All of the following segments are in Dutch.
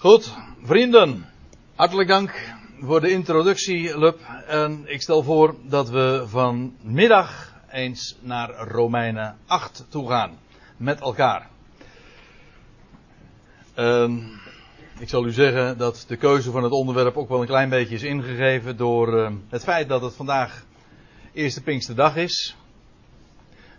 Goed, vrienden, hartelijk dank voor de introductie, Lub. En ik stel voor dat we vanmiddag eens naar Romeinen 8 toe gaan. Met elkaar. Ehm, ik zal u zeggen dat de keuze van het onderwerp ook wel een klein beetje is ingegeven door ehm, het feit dat het vandaag eerste Pinksterdag is.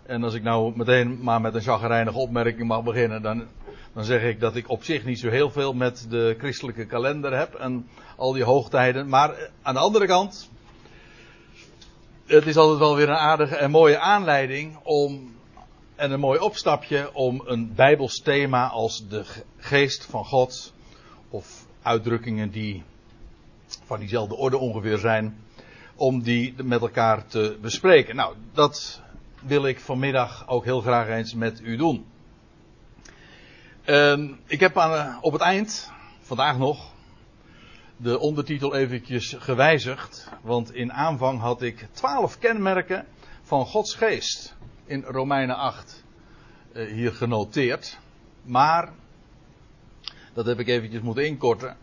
En als ik nou meteen maar met een chagrijnige opmerking mag beginnen, dan dan zeg ik dat ik op zich niet zo heel veel met de christelijke kalender heb en al die hoogtijden. Maar eh, aan de andere kant, het is altijd wel weer een aardige en mooie aanleiding om, en een mooi opstapje om een bijbels thema als de geest van God, of uitdrukkingen die van diezelfde orde ongeveer zijn, om die met elkaar te bespreken. Nou, dat wil ik vanmiddag ook heel graag eens met u doen. Uh, ik heb aan, eh, op het eind, vandaag nog, de ondertitel eventjes gewijzigd. Want in aanvang had ik twaalf kenmerken van Gods geest in Romeinen 8 uh, eh, hier genoteerd. Maar, dat heb ik eventjes moeten inkorten.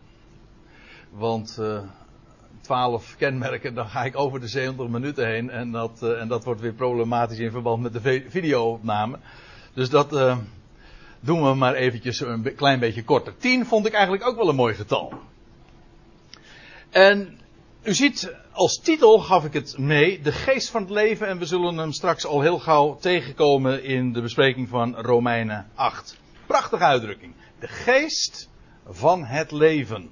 Want uh, 12 kenmerken, dan ga ik over de 70 minuten heen. En dat, en dat wordt weer problematisch in verband met de videoopname. Dus dat doen we maar eventjes een klein beetje korter. 10 vond ik eigenlijk ook wel een mooi getal. En u ziet, als titel gaf ik het mee, de geest van het leven. En we zullen hem straks al heel gauw tegenkomen in de bespreking van Romeinen 8. Prachtige uitdrukking. De geest van het leven.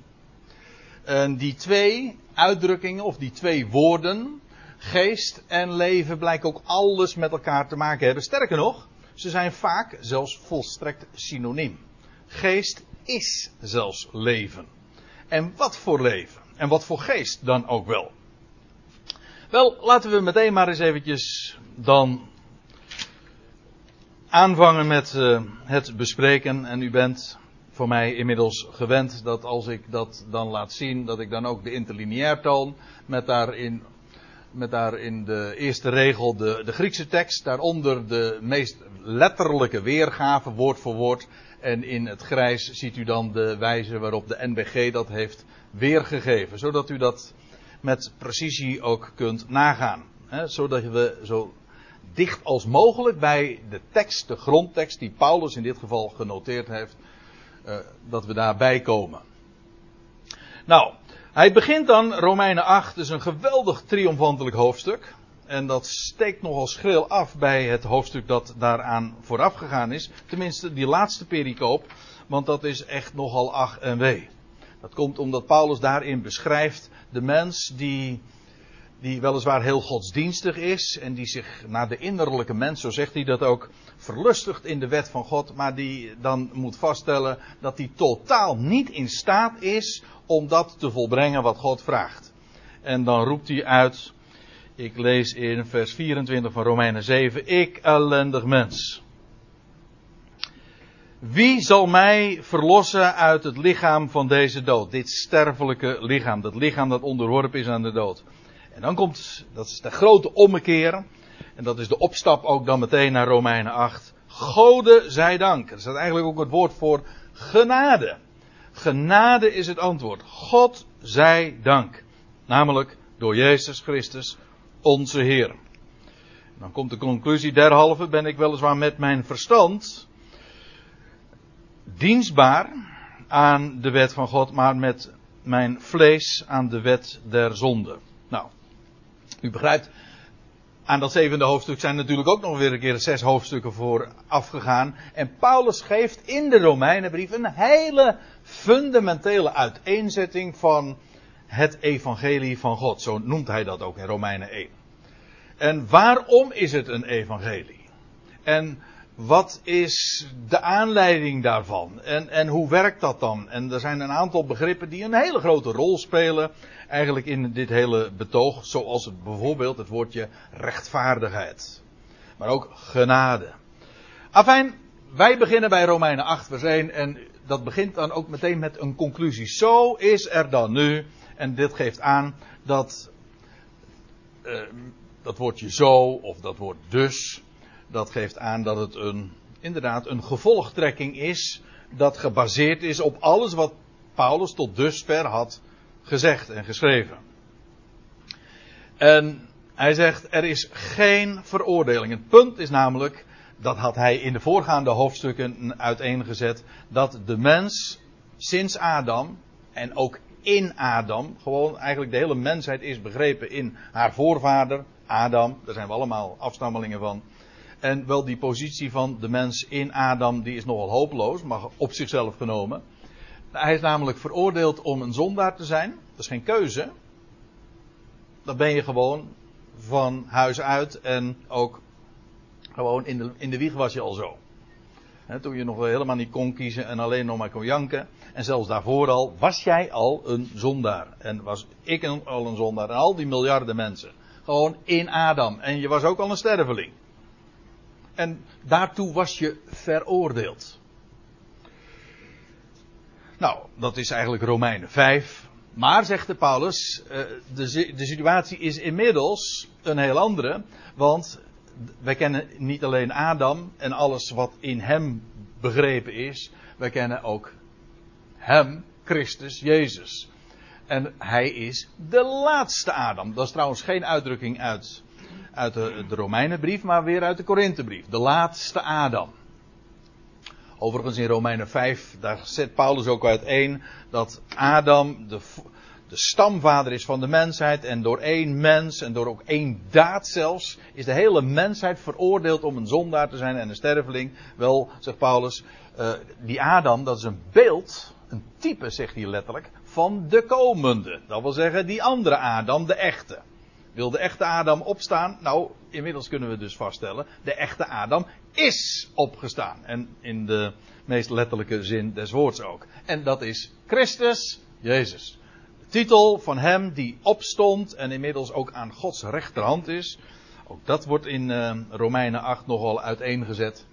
En die twee uitdrukkingen, of die twee woorden, geest en leven, blijken ook alles met elkaar te maken hebben. Sterker nog, ze zijn vaak zelfs volstrekt synoniem. Geest is zelfs leven. En wat voor leven? En wat voor geest dan ook wel? Wel, laten we meteen maar eens eventjes dan aanvangen met uh, het bespreken. En u bent voor mij inmiddels gewend dat als ik dat dan laat zien, dat ik dan ook de interlineair toon met daarin met daar in de eerste regel de, de Griekse tekst, daaronder de meest letterlijke weergave, woord voor woord. En in het grijs ziet u dan de wijze waarop de NBG dat heeft weergegeven, zodat u dat met precisie ook kunt nagaan. Hè, zodat we zo dicht als mogelijk bij de tekst, de grondtekst die Paulus in dit geval genoteerd heeft, uh, dat we daarbij komen. Nou, hij begint dan, Romeinen 8, dus een geweldig triomfantelijk hoofdstuk. En dat steekt nogal schril af bij het hoofdstuk dat daaraan vooraf gegaan is. Tenminste, die laatste pericoop. Want dat is echt nogal ach en wee. Dat komt omdat Paulus daarin beschrijft de mens die, die weliswaar heel godsdienstig is. En die zich naar de innerlijke mens, zo zegt hij dat ook, verlustigt in de wet van God. Maar die dan moet vaststellen dat hij totaal niet in staat is om dat te volbrengen wat God vraagt. En dan roept hij uit, ik lees in vers 24 van Romeinen 7, ik ellendig mens. Wie zal mij verlossen uit het lichaam van deze dood? Dit sterfelijke lichaam, dat lichaam dat onderworpen is aan de dood. En dan komt, dat is de grote ommekeer. En dat is de opstap ook dan meteen naar Romeinen 8. Gode zij dank. Dat is eigenlijk ook het woord voor genade. Genade is het antwoord. God zij dank. Namelijk door Jezus Christus, onze Heer. Dan komt de conclusie, derhalve ben ik weliswaar met mijn verstand dienstbaar aan de wet van God, maar met mijn vlees aan de wet der zonde. Nou, u begrijpt, aan dat zevende hoofdstuk zijn natuurlijk ook nog weer een keer zes hoofdstukken voor afgegaan. En Paulus geeft in de Romeinenbrief een hele fundamentele uiteenzetting van het evangelie van God. Zo noemt hij dat ook in Romeinen 1. En waarom is het een evangelie? En wat is de aanleiding daarvan? En, en hoe werkt dat dan? En er zijn een aantal begrippen die een hele grote rol spelen eigenlijk in dit hele betoog. Zoals het, bijvoorbeeld het woordje rechtvaardigheid. Maar ook genade. Afijn, wij beginnen bij Romeinen 8 vers 1 en dat begint dan ook meteen met een conclusie. Zo is er dan nu, en dit geeft aan dat uh, dat woordje zo of dat woord dus, dat geeft aan dat het een, inderdaad een gevolgtrekking is dat gebaseerd is op alles wat Paulus tot dusver had gezegd en geschreven. En hij zegt, er is geen veroordeling. Het punt is namelijk, dat had hij in de voorgaande hoofdstukken uiteengezet, dat de mens sinds Adam en ook in Adam, gewoon eigenlijk de hele mensheid is begrepen in haar voorvader Adam, daar zijn we allemaal afstammelingen van. En wel die positie van de mens in Adam, die is nogal hopeloos, maar op zichzelf genomen. Hij is namelijk veroordeeld om een zondaar te zijn. Dat is geen keuze. Dan ben je gewoon van huis uit en ook gewoon in de, in de wieg was je al zo. toen je nog helemaal niet kon kiezen en alleen nog maar kon janken. En zelfs daarvoor al was jij al een zondaar. En was ik al een zondaar. En al die miljarden mensen. Gewoon in Adam. En je was ook al een sterveling. En daartoe was je veroordeeld. Nou, dat is eigenlijk Romeinen 5. Maar, zegt de Paulus, eh, de, de situatie is inmiddels een heel andere. Want wij kennen niet alleen Adam en alles wat in hem begrepen is. Wij kennen ook hem, Christus, Jezus. En hij is de laatste Adam. Dat is trouwens geen uitdrukking uit, uit de, de Romeinenbrief, maar weer uit de Korinthebrief. De laatste Adam. Overigens in Romeinen 5, daar zet Paulus ook uiteen dat Adam de, de stamvader is van de mensheid. En door één mens en door ook één daad zelfs, is de hele mensheid veroordeeld om een zondaar te zijn en een sterveling. Wel, zegt Paulus, uh, die Adam, dat is een beeld, een type, zegt hij letterlijk, van de komende. Dat wil zeggen, die andere Adam, de echte. Wil de echte Adam opstaan? Nou, inmiddels kunnen we dus vaststellen, de echte Adam is opgestaan. En in de meest letterlijke zin des woords ook. En dat is Christus Jezus. De titel van hem die opstond en inmiddels ook aan Gods rechterhand is. Ook dat wordt in uh, Romeinen 8 nogal uiteengezet.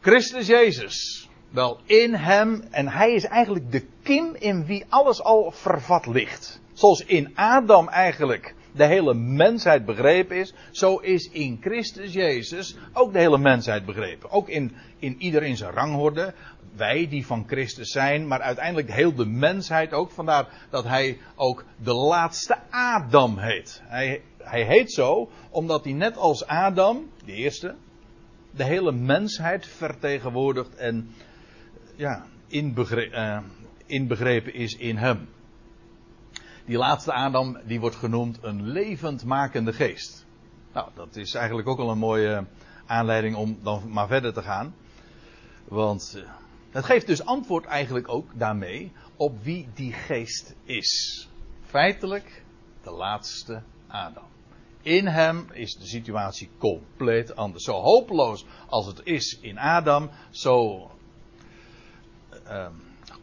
Christus Jezus. Wel, in hem, en hij is eigenlijk de kiem in wie alles al vervat ligt. Zoals in Adam eigenlijk de hele mensheid begrepen is, zo is in Christus Jezus ook de hele mensheid begrepen. Ook in, in ieder zijn rangorde. Wij die van Christus zijn, maar uiteindelijk heel de mensheid ook. Vandaar dat hij ook de laatste Adam heet. Hij, hij heet zo omdat hij net als Adam, de eerste, de hele mensheid vertegenwoordigt en ja, inbegrepen, uh, inbegrepen is in hem. Die laatste Adam, die wordt genoemd een levendmakende geest. Nou, dat is eigenlijk ook al een mooie aanleiding om dan maar verder te gaan. Want uh, het geeft dus antwoord eigenlijk ook daarmee op wie die geest is. Feitelijk de laatste Adam. In hem is de situatie compleet anders. Zo hopeloos als het is in Adam, zo uh,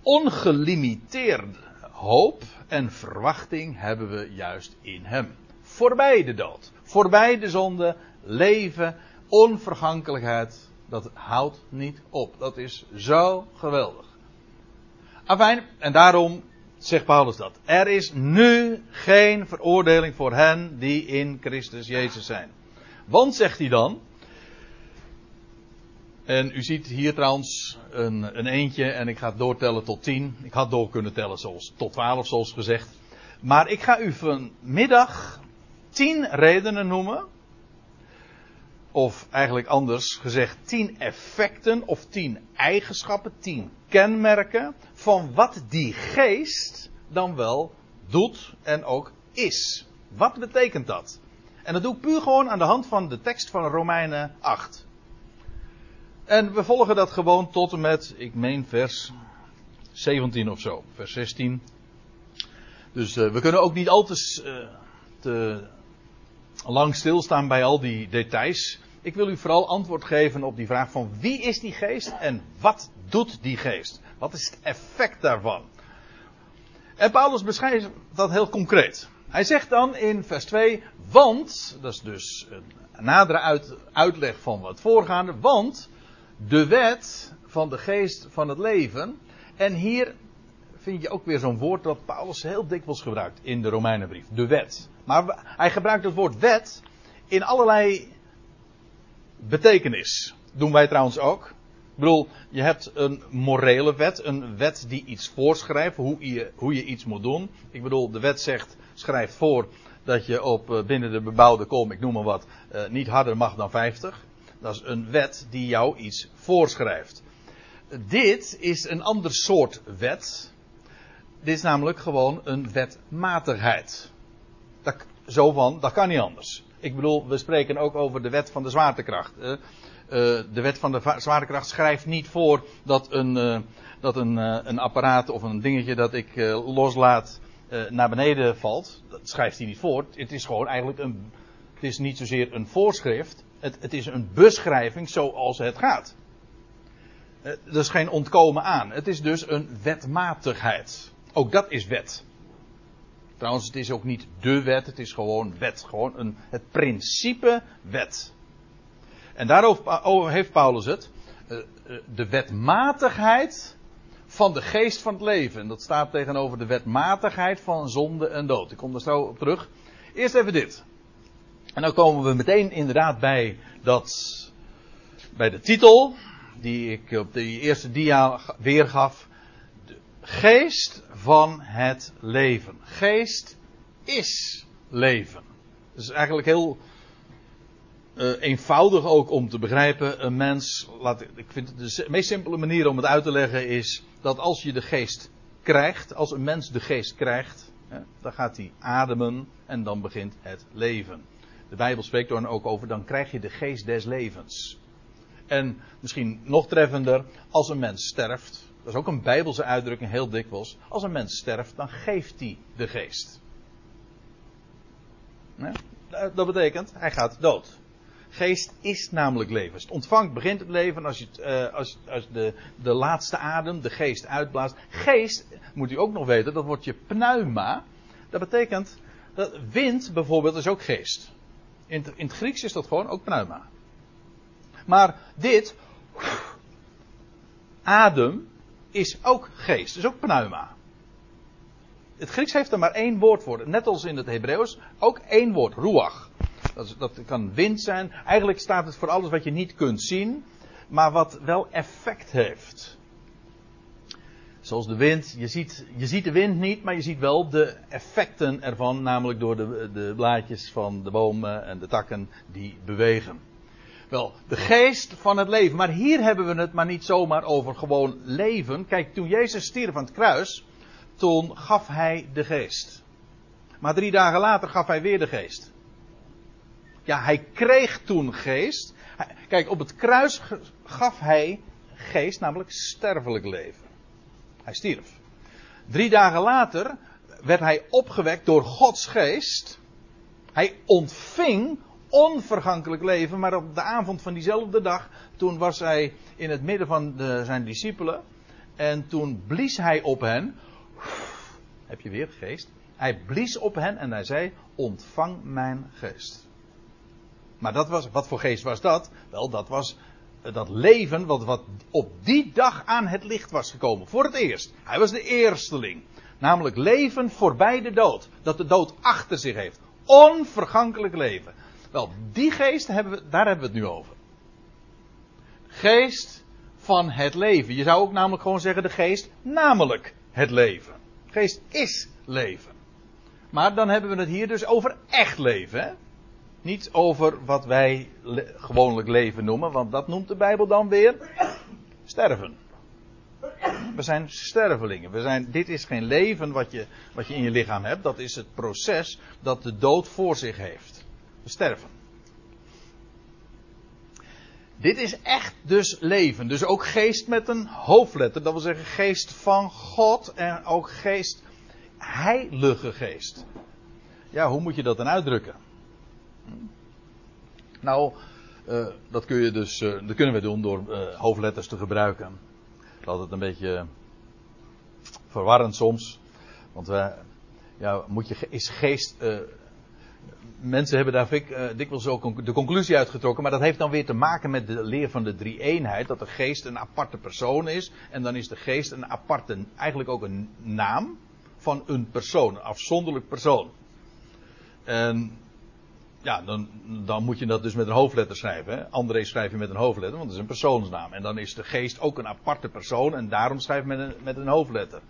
ongelimiteerd hoop en verwachting hebben we juist in hem. Voorbij de dood, voorbij de zonde, leven, onvergankelijkheid, dat houdt niet op. Dat is zo geweldig. En daarom zegt Paulus dat. Er is nu geen veroordeling voor hen die in Christus Jezus zijn. Want, zegt hij dan, en u ziet hier trouwens een, een eentje en ik ga doortellen tot tien. Ik had door kunnen tellen zoals, tot twaalf zoals gezegd. Maar ik ga u vanmiddag tien redenen noemen. Of eigenlijk anders gezegd tien effecten of tien eigenschappen, tien kenmerken van wat die geest dan wel doet en ook is. Wat betekent dat? En dat doe ik puur gewoon aan de hand van de tekst van Romeinen 8. En we volgen dat gewoon tot en met, ik meen, vers 17 of zo. Vers 16. Dus uh, we kunnen ook niet al te, uh, te, lang stilstaan bij al die details. Ik wil u vooral antwoord geven op die vraag van wie is die geest en wat doet die geest? Wat is het effect daarvan? En Paulus beschrijft dat heel concreet. Hij zegt dan in vers 2, want, dat is dus een nadere uit, uitleg van wat voorgaande, want de wet van de geest van het leven. En hier vind je ook weer zo'n woord dat Paulus heel dikwijls gebruikt in de Romeinenbrief. De wet. Maar hij gebruikt het woord wet in allerlei betekenis. Doen wij trouwens ook. bedoel, je hebt een morele wet, een wet die iets voorschrijft, hoe je, hoe je iets moet doen. Ik bedoel, de wet zegt, schrijft voor dat je op eh, binnen de bebouwde kom, ik noem maar wat, uh, niet harder mag dan 50. Dat is een wet die jou iets voorschrijft. Dit is een ander soort wet. Dit is namelijk gewoon een wetmatigheid. Dat, zo van, dat kan niet anders. Ik bedoel, we spreken ook over de wet van de zwaartekracht. Uh, de wet van de zwaartekracht schrijft niet voor dat een, uh, dat een, uh, een apparaat of een dingetje dat ik loslaat naar beneden valt. Dat schrijft hij niet voor. Het is gewoon eigenlijk een. Het is niet zozeer een voorschrift. Het, het is een beschrijving zoals het gaat. Er is geen ontkomen aan. Het is dus een wetmatigheid. Ook dat is wet. Trouwens, het is ook niet de wet, het is gewoon wet. Gewoon een, het principe wet. En daarover heeft Paulus het. Eh, eh, de wetmatigheid van de geest van het leven. En dat staat tegenover de wetmatigheid van zonde en dood. Ik kom daar zo op terug. Eerst even dit. En dan komen we meteen inderdaad bij dat. bij de titel. die ik op de eerste dia weergaf geest van het leven. Geest is leven. Dat is eigenlijk heel uh, eenvoudig ook om te begrijpen. Een mens, laat, ik vind de meest simpele manier om het uit te leggen is dat als je de geest krijgt, als een mens de geest krijgt, hè, dan gaat hij ademen en dan begint het leven. De Bijbel spreekt dan ook over, dan krijg je de geest des levens. En misschien nog treffender, als een mens sterft, dat is ook een bijbelse uitdrukking, heel dikwijls. Als een mens sterft, dan geeft hij de geest. Dat betekent, hij gaat dood. Geest is namelijk leven. Het ontvangt, begint het leven. Als, je uh, als, als de, de laatste adem, de geest uitblaast. Geest, moet u ook nog weten, dat wordt je pneuma. Dat betekent, dat wind bijvoorbeeld is ook geest. In het, Grieks is dat gewoon ook pneuma. Maar dit, adem, is ook geest, is ook pneuma. Het Grieks heeft er maar één woord voor. Net als in het Hebreeuws, ook één woord, ruach. Dat, dat, kan wind zijn. Eigenlijk staat het voor alles wat je niet kunt zien, maar wat wel effect heeft. Zoals de wind, je ziet, je ziet de wind niet, maar je ziet wel de effecten ervan, namelijk door de, de blaadjes van de bomen en de takken die bewegen. Wel, de geest van het leven. Maar hier hebben we het maar niet zomaar over gewoon leven. Kijk, toen Jezus stierf aan het kruis, toen gaf hij de geest. Maar drie dagen later gaf hij weer de geest. Ja, hij kreeg toen geest. Kijk, op het kruis gaf hij geest, namelijk sterfelijk leven. Stierf. Drie dagen later werd hij opgewekt door Gods geest. Hij ontving onvergankelijk leven, maar op de avond van diezelfde dag, toen was hij in het midden van de, zijn discipelen. En toen blies hij op hen. Heb je weer geest? Hij blies op hen en hij zei: Ontvang mijn geest. Maar dat was, wat voor geest was dat? Wel, dat was dat leven wat, op die dag aan het licht was gekomen. Voor het eerst. Hij was de eersteling. Namelijk leven voorbij de dood. Dat de dood achter zich heeft. Onvergankelijk leven. Wel, die geest hebben we, daar hebben we het nu over. Geest van het leven. Je zou ook namelijk gewoon zeggen de geest namelijk het leven. Geest is leven. Maar dan hebben we het hier dus over echt leven. Hè? Niet over wat wij gewoonlijk leven noemen, want dat noemt de Bijbel dan weer sterven. We zijn stervelingen. We zijn, dit is geen leven wat je, wat je in je lichaam hebt. Dat is het proces dat de dood voor zich heeft. We sterven. Dit is echt dus leven. Dus ook geest met een hoofdletter. Dat wil zeggen geest van God en ook geest, heilige geest. Ja, hoe moet je dat dan uitdrukken? Nou, uh, dat, kun je dus, uh, dat kunnen we doen door uh, hoofdletters te gebruiken. Dat is altijd een beetje verwarrend soms. Want ja, moet je, is geest mensen hebben daar ik, dikwijls ook de conclusie uitgetrokken, maar dat heeft dan weer te maken met de leer van de drie-eenheid, dat de geest een aparte persoon is, en dan is de geest een aparte, eigenlijk ook een naam van een persoon, een afzonderlijk persoon. En ja, dan, dan moet je dat dus met een hoofdletter schrijven. Hè? André schrijf je met een hoofdletter, want dat is een persoonsnaam. En dan is de geest ook een aparte persoon en daarom schrijf je met een, met een hoofdletter.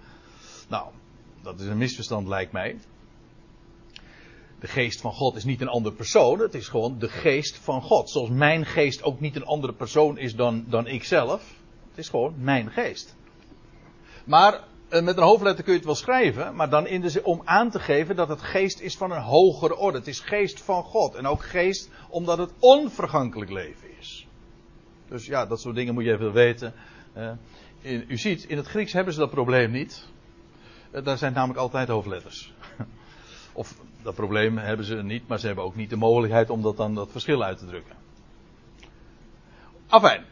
Nou, dat is een misverstand lijkt mij. De geest van God is niet een andere persoon, het is gewoon de geest van God. Zoals mijn geest ook niet een andere persoon is dan, dan ik zelf. Het is gewoon mijn geest. Maar met een hoofdletter kun je het wel schrijven, maar dan om aan te geven dat het geest is van een hogere orde. Het is geest van God. En ook geest omdat het onvergankelijk leven is. Dus ja, dat soort dingen moet je even weten. U ziet, in het Grieks hebben ze dat probleem niet. Uh, daar zijn namelijk altijd hoofdletters. of dat probleem hebben ze niet, maar ze hebben ook niet de mogelijkheid om dat dan dat verschil uit te drukken. Afijn.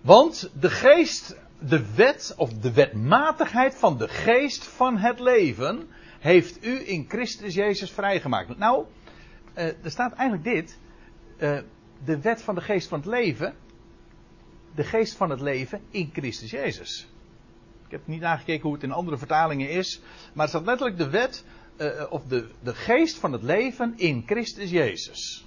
Want de geest de wet of de wetmatigheid van de geest van het leven heeft u in Christus Jezus vrijgemaakt. Nou, uh, er staat eigenlijk dit. Uh, de wet van de geest van het leven. De geest van het leven in Christus Jezus. Ik heb niet nagekeken hoe het in andere vertalingen is. Maar er staat letterlijk de wet. Uh, of de, de geest van het leven in Christus Jezus.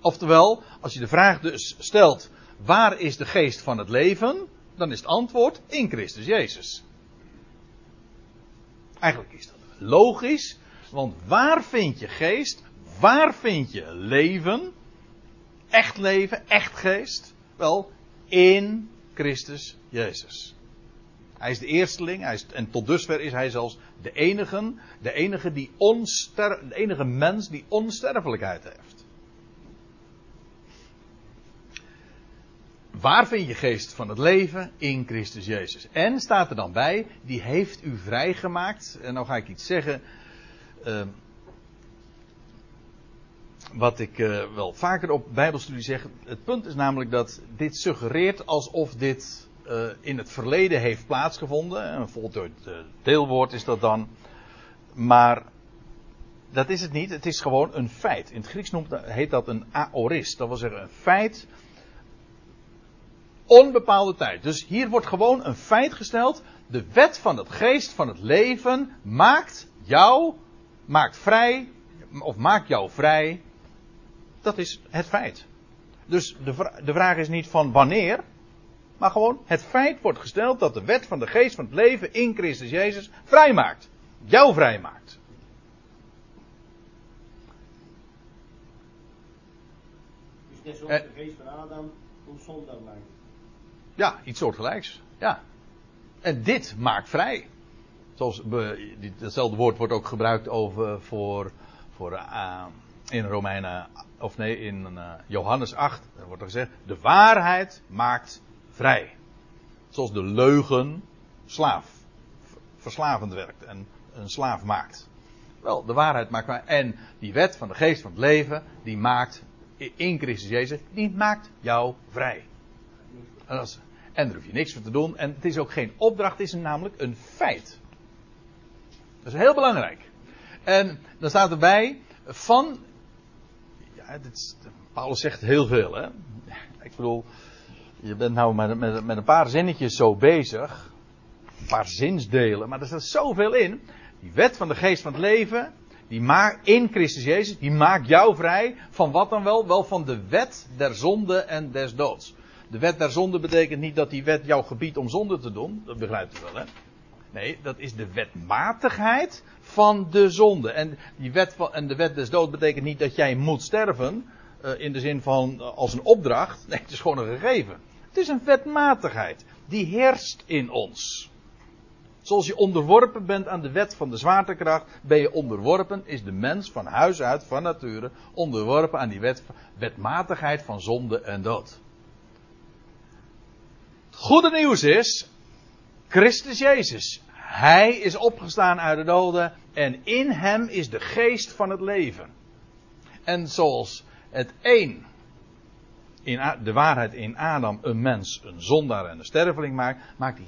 Oftewel, als je de vraag dus stelt waar is de geest van het leven? Dan is het antwoord in Christus Jezus. Eigenlijk is dat logisch, want waar vind je geest? Waar vind je leven? Echt leven, echt geest? Wel, in Christus Jezus. Hij is de eersteling, hij is, en tot dusver is hij zelfs de enige, de enige, die de enige mens die onsterfelijkheid heeft. Waar vind je geest van het leven? In Christus Jezus. En staat er dan bij, die heeft u vrijgemaakt. En nou ga ik iets zeggen. Uh, wat ik uh, wel vaker op Bijbelstudie zeg. Het punt is namelijk dat dit suggereert alsof dit uh, in het verleden heeft plaatsgevonden. Een voltooid deelwoord is dat dan. Maar dat is het niet. Het is gewoon een feit. In het Grieks noemt, heet dat een aorist. Dat wil zeggen een feit onbepaalde tijd. Dus hier wordt gewoon een feit gesteld. De wet van het geest van het leven maakt jou, maakt vrij, of maakt jou vrij. Dat is het feit. Dus de, de vraag is niet van wanneer, maar gewoon het feit wordt gesteld dat de wet van de geest van het leven in Christus Jezus vrij maakt. Jou vrij maakt. Dus net zoals de geest van Adam ons zondag maakt. Ja, iets soortgelijks. Ja. En dit maakt vrij. Zoals hetzelfde woord wordt ook gebruikt over, voor, voor uh, in Romeinen, of nee, in uh, Johannes 8. Er wordt er gezegd: de waarheid maakt vrij. Zoals de leugen slaaf, verslavend werkt en een slaaf maakt. Wel, de waarheid maakt vrij. En die wet van de geest van het leven, die maakt in Christus Jezus, die maakt jou vrij. En, als, en daar hoef je niks voor te doen. En het is ook geen opdracht, het is namelijk een feit. Dat is heel belangrijk. En dan staat erbij van. Ja, dit, Paulus zegt heel veel, hè. Ik bedoel, je bent nou met, met, met een paar zinnetjes zo bezig. Een paar zinsdelen, maar er staat zoveel in. Die wet van de geest van het leven, die maakt in Christus Jezus, die maakt jou vrij van wat dan wel? Wel van de wet der zonde en des doods. De wet der zonde betekent niet dat die wet jou gebiedt om zonde te doen. Dat begrijpt u wel, hè? Nee, dat is de wetmatigheid van de zonde. En, die wet van, en de wet des dood betekent niet dat jij moet sterven. Uh, in de zin van uh, als een opdracht. Nee, het is gewoon een gegeven. Het is een wetmatigheid. Die heerst in ons. Zoals je onderworpen bent aan de wet van de zwaartekracht, ben je onderworpen, is de mens van huis uit, van nature, onderworpen aan die wet, wetmatigheid van zonde en dood goede nieuws is, Christus Jezus. Hij is opgestaan uit de doden en in hem is de geest van het leven. En zoals het één, in de waarheid in Adam, een mens een zondaar en een sterveling maakt, maakt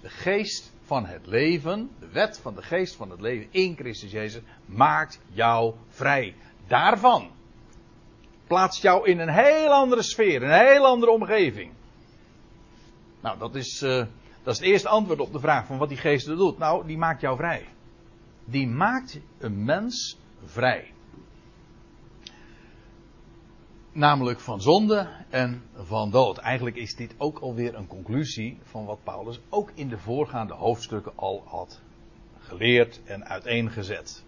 de geest van het leven, de wet van de geest van het leven in Christus Jezus, maakt jou vrij. Daarvan plaatst jou in een heel andere sfeer, een heel andere omgeving. Nou, dat is, uh, dat is het eerste antwoord op de vraag van wat die geest doet. Nou, die maakt jou vrij. Die maakt een mens vrij. Namelijk van zonde en van dood. Eigenlijk is dit ook alweer een conclusie van wat Paulus ook in de voorgaande hoofdstukken al had geleerd en uiteengezet.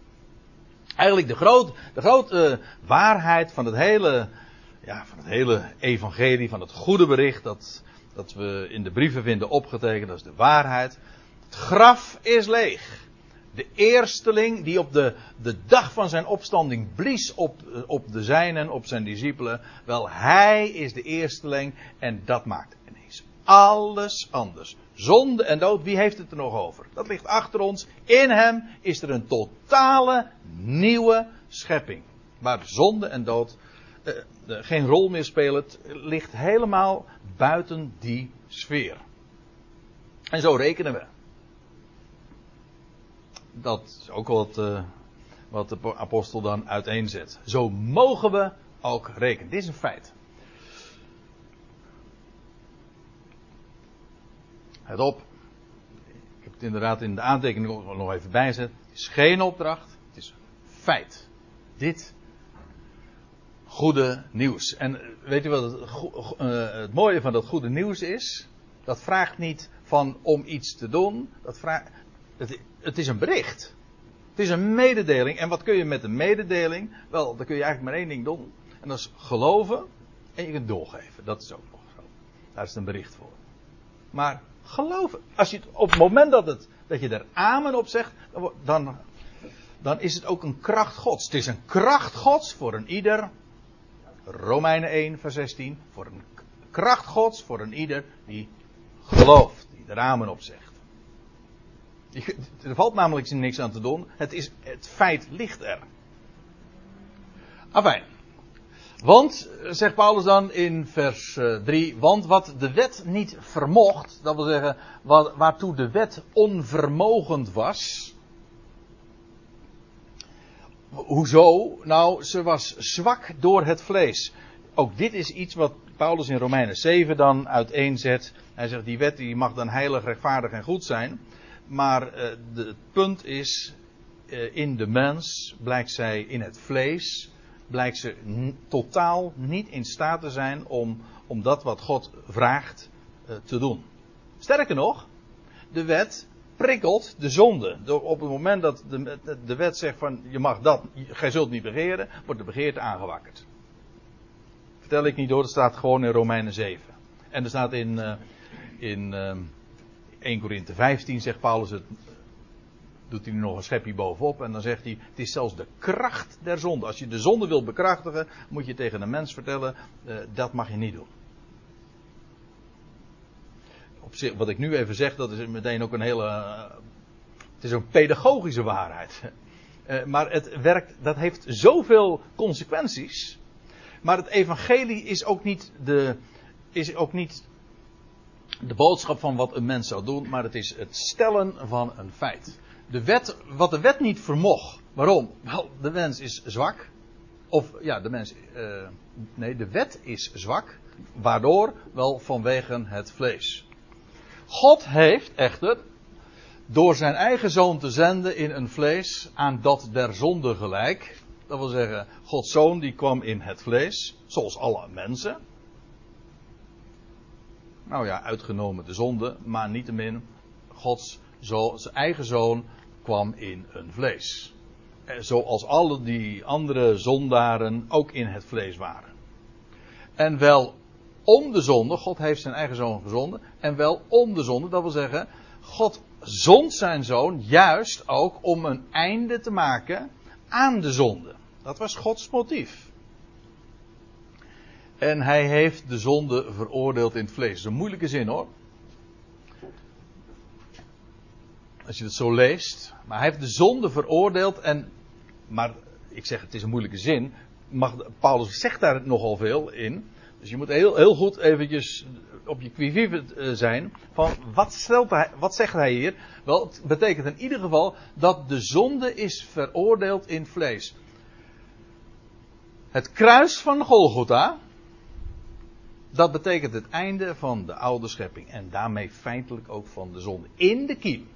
Eigenlijk de, groot, de grote waarheid van het hele, ja, van het hele evangelie, van het goede bericht dat, dat we in de brieven vinden opgetekend, dat is de waarheid. Het graf is leeg. De eersteling die op de, de dag van zijn opstanding blies op, op de zijnen, op zijn discipelen. Wel, hij is de eersteling en dat maakt ineens alles anders. Zonde en dood, wie heeft het er nog over? Dat ligt achter ons. In hem is er een totale nieuwe schepping. Waar zonde en dood eh, geen rol meer spelen. Het ligt helemaal buiten die sfeer. En zo rekenen we. Dat is ook wat, uh, wat de apostel dan uiteenzet. Zo mogen we ook rekenen. Dit is een feit. Het op. Ik heb het inderdaad in de aantekening nog even bijzet. Het is geen opdracht. Het is feit. Dit goede nieuws. En eh, weet u wat het, uh, het mooie van dat goede nieuws is? Dat vraagt niet van om iets te doen. Dat vraagt, het, het is een bericht. Het is een mededeling. En wat kun je met een mededeling? Wel, dan kun je eigenlijk maar één ding doen. En dat is geloven en je kunt doorgeven. Dat is ook nog zo. Daar is het een bericht voor. Maar geloven. Als je op het moment dat, het, dat je er amen op zegt, dan, dan is het ook een kracht gods. Het is een kracht gods voor een ieder. Romeinen 1, vers 16. Voor een kracht gods voor een ieder die gelooft. Die er amen op zegt. Er valt namelijk niks aan te doen. Het, is, het feit ligt er. Afijn. Want, zegt Paulus dan in vers 3, eh, want wat de wet niet vermocht, dat wil zeggen, wat, waartoe de wet onvermogend was. Hoezo? Nou, ze was zwak door het vlees. Ook dit is iets wat Paulus in Romeinen 7 dan uiteenzet. Hij zegt, die wet die mag dan heilig, rechtvaardig en goed zijn. Maar de, het punt is, uh, in de mens blijkt zij in het vlees, blijkt ze totaal niet in staat te zijn om, om dat wat God vraagt uh, te doen. Sterker nog, de wet prikkelt de zonde. Door op het moment dat de, de wet zegt van je mag dat, gij zult niet begeren, wordt de begeerte aangewakkerd. Vertel ik niet door, dat staat gewoon in Romeinen 7. En er staat in, in 1 Korinthe 15 zegt Paulus het. Doet hij nog een schepje bovenop en dan zegt hij: Het is zelfs de kracht der zonde. Als je de zonde wilt bekrachtigen, moet je tegen een mens vertellen: uh, dat mag je niet doen. Op zich, wat ik nu even zeg, dat is meteen ook een hele. Het is een pedagogische waarheid. Uh, maar het werkt, dat heeft zoveel consequenties. Maar het evangelie is ook niet de. Is ook niet de boodschap van wat een mens zou doen, maar het is het stellen van een feit. De wet, wat de wet niet vermocht. Waarom? Wel, de mens is zwak. Of ja, de mens. Uh, nee, de wet is zwak. Waardoor? Wel vanwege het vlees. God heeft echter. Door zijn eigen zoon te zenden in een vlees aan dat der zonde gelijk. Dat wil zeggen, Gods zoon die kwam in het vlees. Zoals alle mensen. Nou ja, uitgenomen de zonde, maar niettemin, Gods zo, zijn eigen zoon kwam in een vlees. Eh, zoals alle die andere zondaren ook in het vlees waren. En wel om de zonde, God heeft zijn eigen zoon gezonden, en wel om de zonde, dat wil zeggen, God zond zijn zoon juist ook om een einde te maken aan de zonde. Dat was Gods motief. En hij heeft de zonde veroordeeld in het vlees. Dat is een moeilijke zin hoor. Als je het zo leest. Maar hij heeft de zonde veroordeeld en. Maar ik zeg het is een moeilijke zin. Mag, Paulus zegt daar nogal veel in. Dus je moet heel, heel goed eventjes op je quivive eh, zijn. Van wat, wat zegt hij hier? Wel, het betekent in ieder geval dat de zonde is veroordeeld in vlees. Het kruis van Golgotha dat betekent het einde van de oude schepping. En daarmee feitelijk ook van de zonde. In de kiem.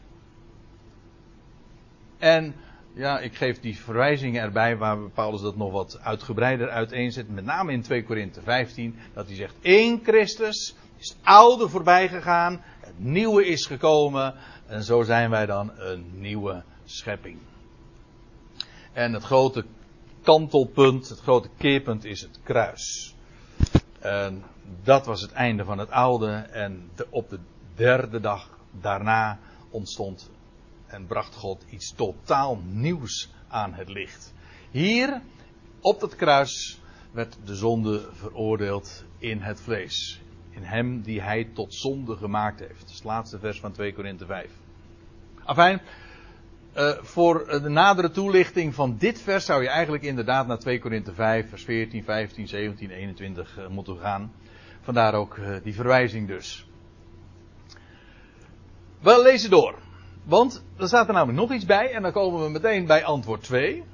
En Ja, ik geef die verwijzingen erbij waar Paulus dat nog wat uitgebreider uiteenzet. Met name in 2 Korinthe 15. Dat hij zegt, in Christus is oude voorbij gegaan. Het nieuwe is gekomen. En zo zijn wij dan een nieuwe schepping. En het grote kantelpunt, het grote keerpunt is het kruis. En dat was het einde van het oude. En op de derde dag daarna ontstond en bracht God iets totaal nieuws aan het licht. Hier, op het kruis, werd de zonde veroordeeld in het vlees. In hem die hij tot zonde gemaakt heeft. Dat is het laatste vers van 2 Korinthe 5. Afijn, uh, voor de nadere toelichting van dit vers zou je eigenlijk inderdaad naar 2 Korinthe 5, vers 14, 15, 17, 21 uh, moeten gaan. Vandaar ook uh, die verwijzing dus. We lezen door. Want er staat er namelijk nog iets bij en dan komen we meteen bij antwoord 2.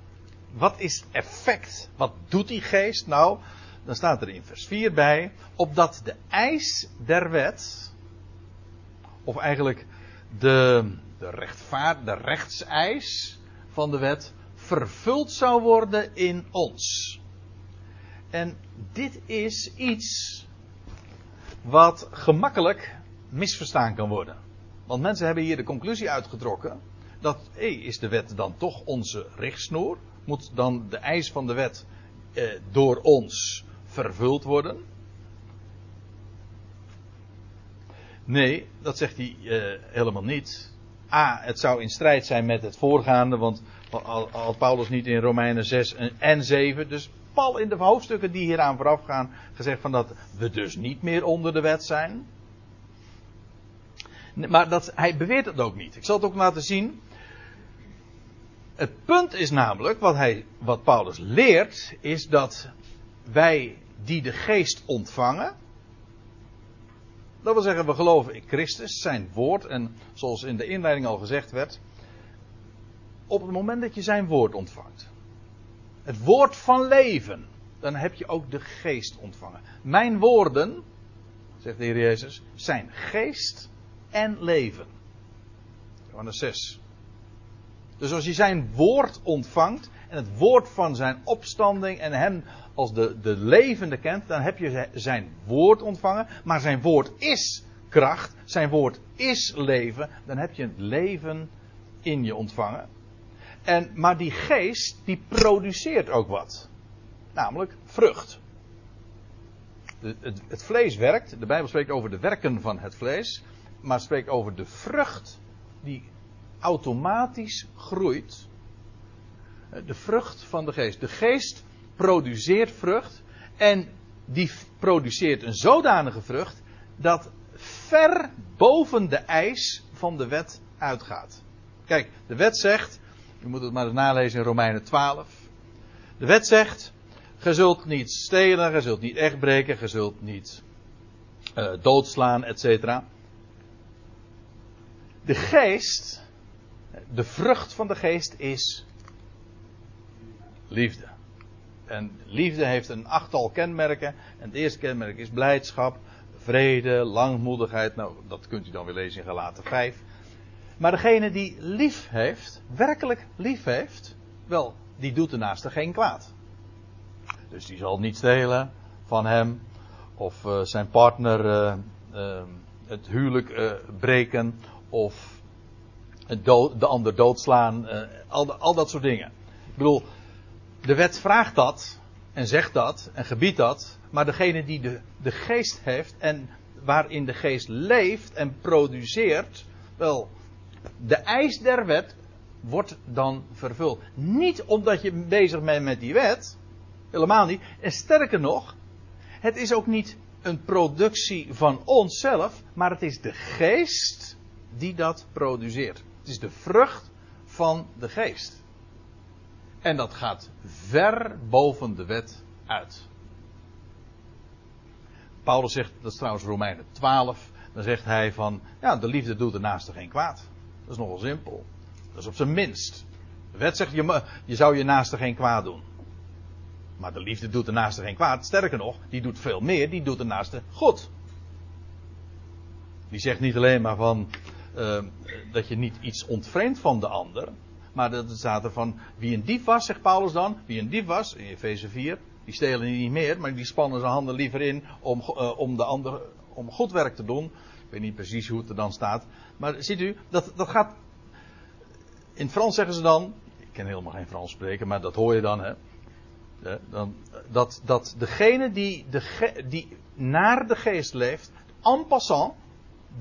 Wat is effect? Wat doet die geest? Nou, dan staat er in vers 4 bij. Opdat de eis der wet, of eigenlijk de, de, rechtvaard, de rechtseis van de wet, vervuld zou worden in ons. En dit is iets wat gemakkelijk misverstaan kan worden. Want mensen hebben hier de conclusie uitgetrokken dat hey, is de wet dan toch onze richtsnoer? Moet dan de eis van de wet eh, door ons vervuld worden? Nee, dat zegt hij eh, helemaal niet. A, het zou in strijd zijn met het voorgaande, want had Paulus niet in Romeinen 6 en 7, dus pal in de hoofdstukken die hieraan vooraf gaan, gezegd van dat we dus niet meer onder de wet zijn. Maar dat, hij beweert het ook niet. Ik zal het ook laten zien. Het punt is namelijk, wat, hij, wat Paulus leert, is dat wij die de geest ontvangen. Dat wil zeggen, we geloven in Christus, zijn woord. En zoals in de inleiding al gezegd werd. Op het moment dat je zijn woord ontvangt. Het woord van leven. Dan heb je ook de geest ontvangen. Mijn woorden, zegt de Heer Jezus, zijn geest en leven. Johannes 6. Dus als je zijn woord ontvangt en het woord van zijn opstanding en hem als de, de levende kent, dan heb je zijn woord ontvangen. Maar zijn woord is kracht, zijn woord is leven, dan heb je het leven in je ontvangen. En, maar die geest, die produceert ook wat. Namelijk vrucht. het, het vlees werkt, de Bijbel spreekt over de werken van het vlees maar spreekt over de vrucht die automatisch groeit. De vrucht van de geest. De geest produceert vrucht en die produceert een zodanige vrucht dat ver boven de eis van de wet uitgaat. Kijk, de wet zegt, u moet het maar eens nalezen in Romeinen 12. De wet zegt, ge zult niet stelen, ge zult niet echt breken, ge zult niet uh, doodslaan, etc de geest, de vrucht van de geest is liefde. En liefde heeft een achttal kenmerken. En het eerste kenmerk is blijdschap, vrede, langmoedigheid. Nou, dat kunt u dan weer lezen in Galaten 5. Maar degene die lief heeft, werkelijk lief heeft, wel, die doet de naaste geen kwaad. Dus die zal niet stelen van hem of uh, zijn partner uh, uh, het huwelijk breken of de ander doodslaan, uh, al, al dat soort dingen. Ik bedoel, de wet vraagt dat en zegt dat en gebiedt dat, maar degene die de, de geest heeft en waarin de geest leeft en produceert, wel, de eis der wet wordt dan vervuld. Niet omdat je bezig bent met die wet, helemaal niet. En sterker nog, het is ook niet een productie van onszelf, maar het is de geest die dat produceert. Het is de vrucht van de geest. En dat gaat ver boven de wet uit. Paulus zegt, dat is trouwens Romeinen 12, dan zegt hij van, ja, de liefde doet de naaste geen kwaad. Dat is nogal simpel. Dat is op zijn minst. De wet zegt, je, je zou je naaste geen kwaad doen. Maar de liefde doet de naaste geen kwaad. Sterker nog, die doet veel meer, die doet de naaste goed. Die zegt niet alleen maar van, uh, dat je niet iets ontvreemdt van de ander. Maar dat staat er van, wie een dief was, zegt Paulus dan, wie een dief was, in Efeze 4, die stelen niet meer, maar die spannen zijn handen liever in om, uh, om de ander, om goed werk te doen. Ik weet niet precies hoe het er dan staat. Maar ziet u, dat, dat gaat. In Frans zeggen ze dan. Ik ken helemaal geen Frans spreken, maar dat hoor je dan, hè. Dan, dat, dat degene die, de, die naar de geest leeft, en passant,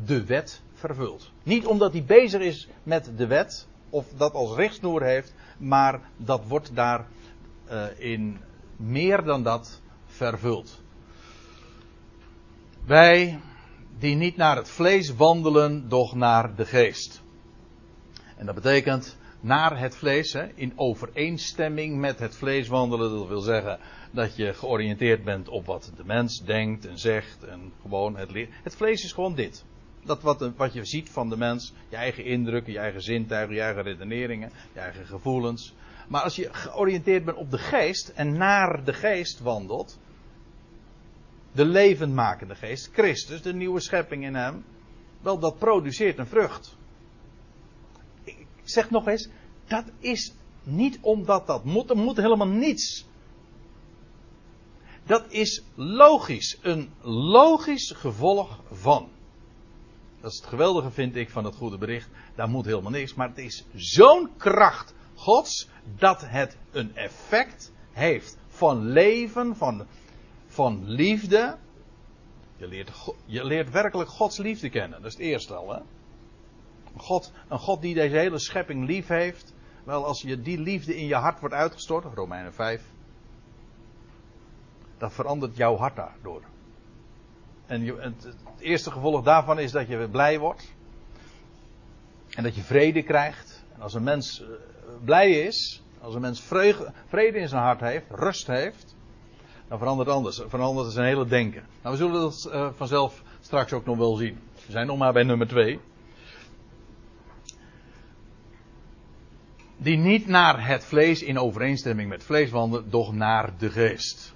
de wet vervult. Niet omdat hij bezig is met de wet, of dat als richtsnoer heeft, maar dat wordt daar uh, in meer dan dat vervuld. Wij die niet naar het vlees wandelen, doch naar de geest. En dat betekent naar het vlees, hè, in overeenstemming met het vlees wandelen. Dat wil zeggen dat je georiënteerd bent op wat de mens denkt en zegt en gewoon het. Het vlees is gewoon dit. Dat wat, wat je ziet van de mens, je eigen indrukken, je eigen zintuigen, je eigen redeneringen, je eigen gevoelens. Maar als je georiënteerd bent op de geest en naar de geest wandelt, de levendmakende geest, Christus, de nieuwe schepping in hem, wel dat produceert een vrucht. Ik zeg nog eens, dat is niet omdat dat moet, er moet helemaal niets. Dat is logisch, een logisch gevolg van. Dat is het geweldige, vind ik, van het goede bericht. Daar moet helemaal niks. Maar het is zo'n kracht Gods dat het een effect heeft van leven, van, van liefde. Je leert, je leert werkelijk Gods liefde kennen. Dat is het eerste al. Hè? God, een God die deze hele schepping lief heeft. Wel, als je die liefde in je hart wordt uitgestort, Romeinen 5. Dat verandert jouw hart daardoor. En het, eerste gevolg daarvan is dat je blij wordt. En dat je vrede krijgt. En als een mens eh, blij is, als een mens vrede in zijn hart heeft, rust heeft, dan verandert anders. Verandert zijn hele denken. Nou, we zullen dat uh, vanzelf straks ook nog wel zien. We zijn nog maar bij nummer 2. Die niet naar het vlees in overeenstemming met vlees wandelen, doch naar de geest.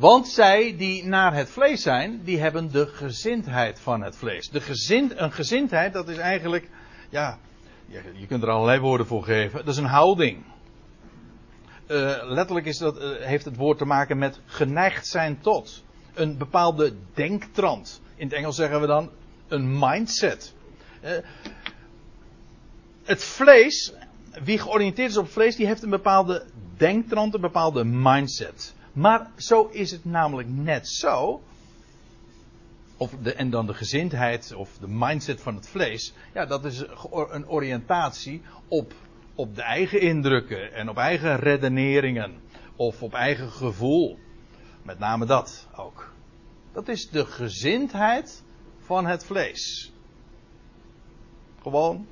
Want zij die naar het vlees zijn, die hebben de gezindheid van het vlees. De gezind, een gezindheid, dat is eigenlijk, ja, je kunt er allerlei woorden voor geven. Dat is een houding. Uh, letterlijk is dat, uh, heeft het woord te maken met geneigd zijn tot. Een bepaalde denktrand. In het Engels zeggen we dan een mindset. Uh, het vlees, wie georiënteerd is op vlees, die heeft een bepaalde denktrand, een bepaalde mindset. Maar zo is het namelijk net zo. Of de, en dan de gezindheid of de mindset van het vlees. Ja, dat is een oriëntatie op, op de eigen indrukken en op eigen redeneringen. Of op eigen gevoel. Met name dat ook. Dat is de gezindheid van het vlees. Gewoon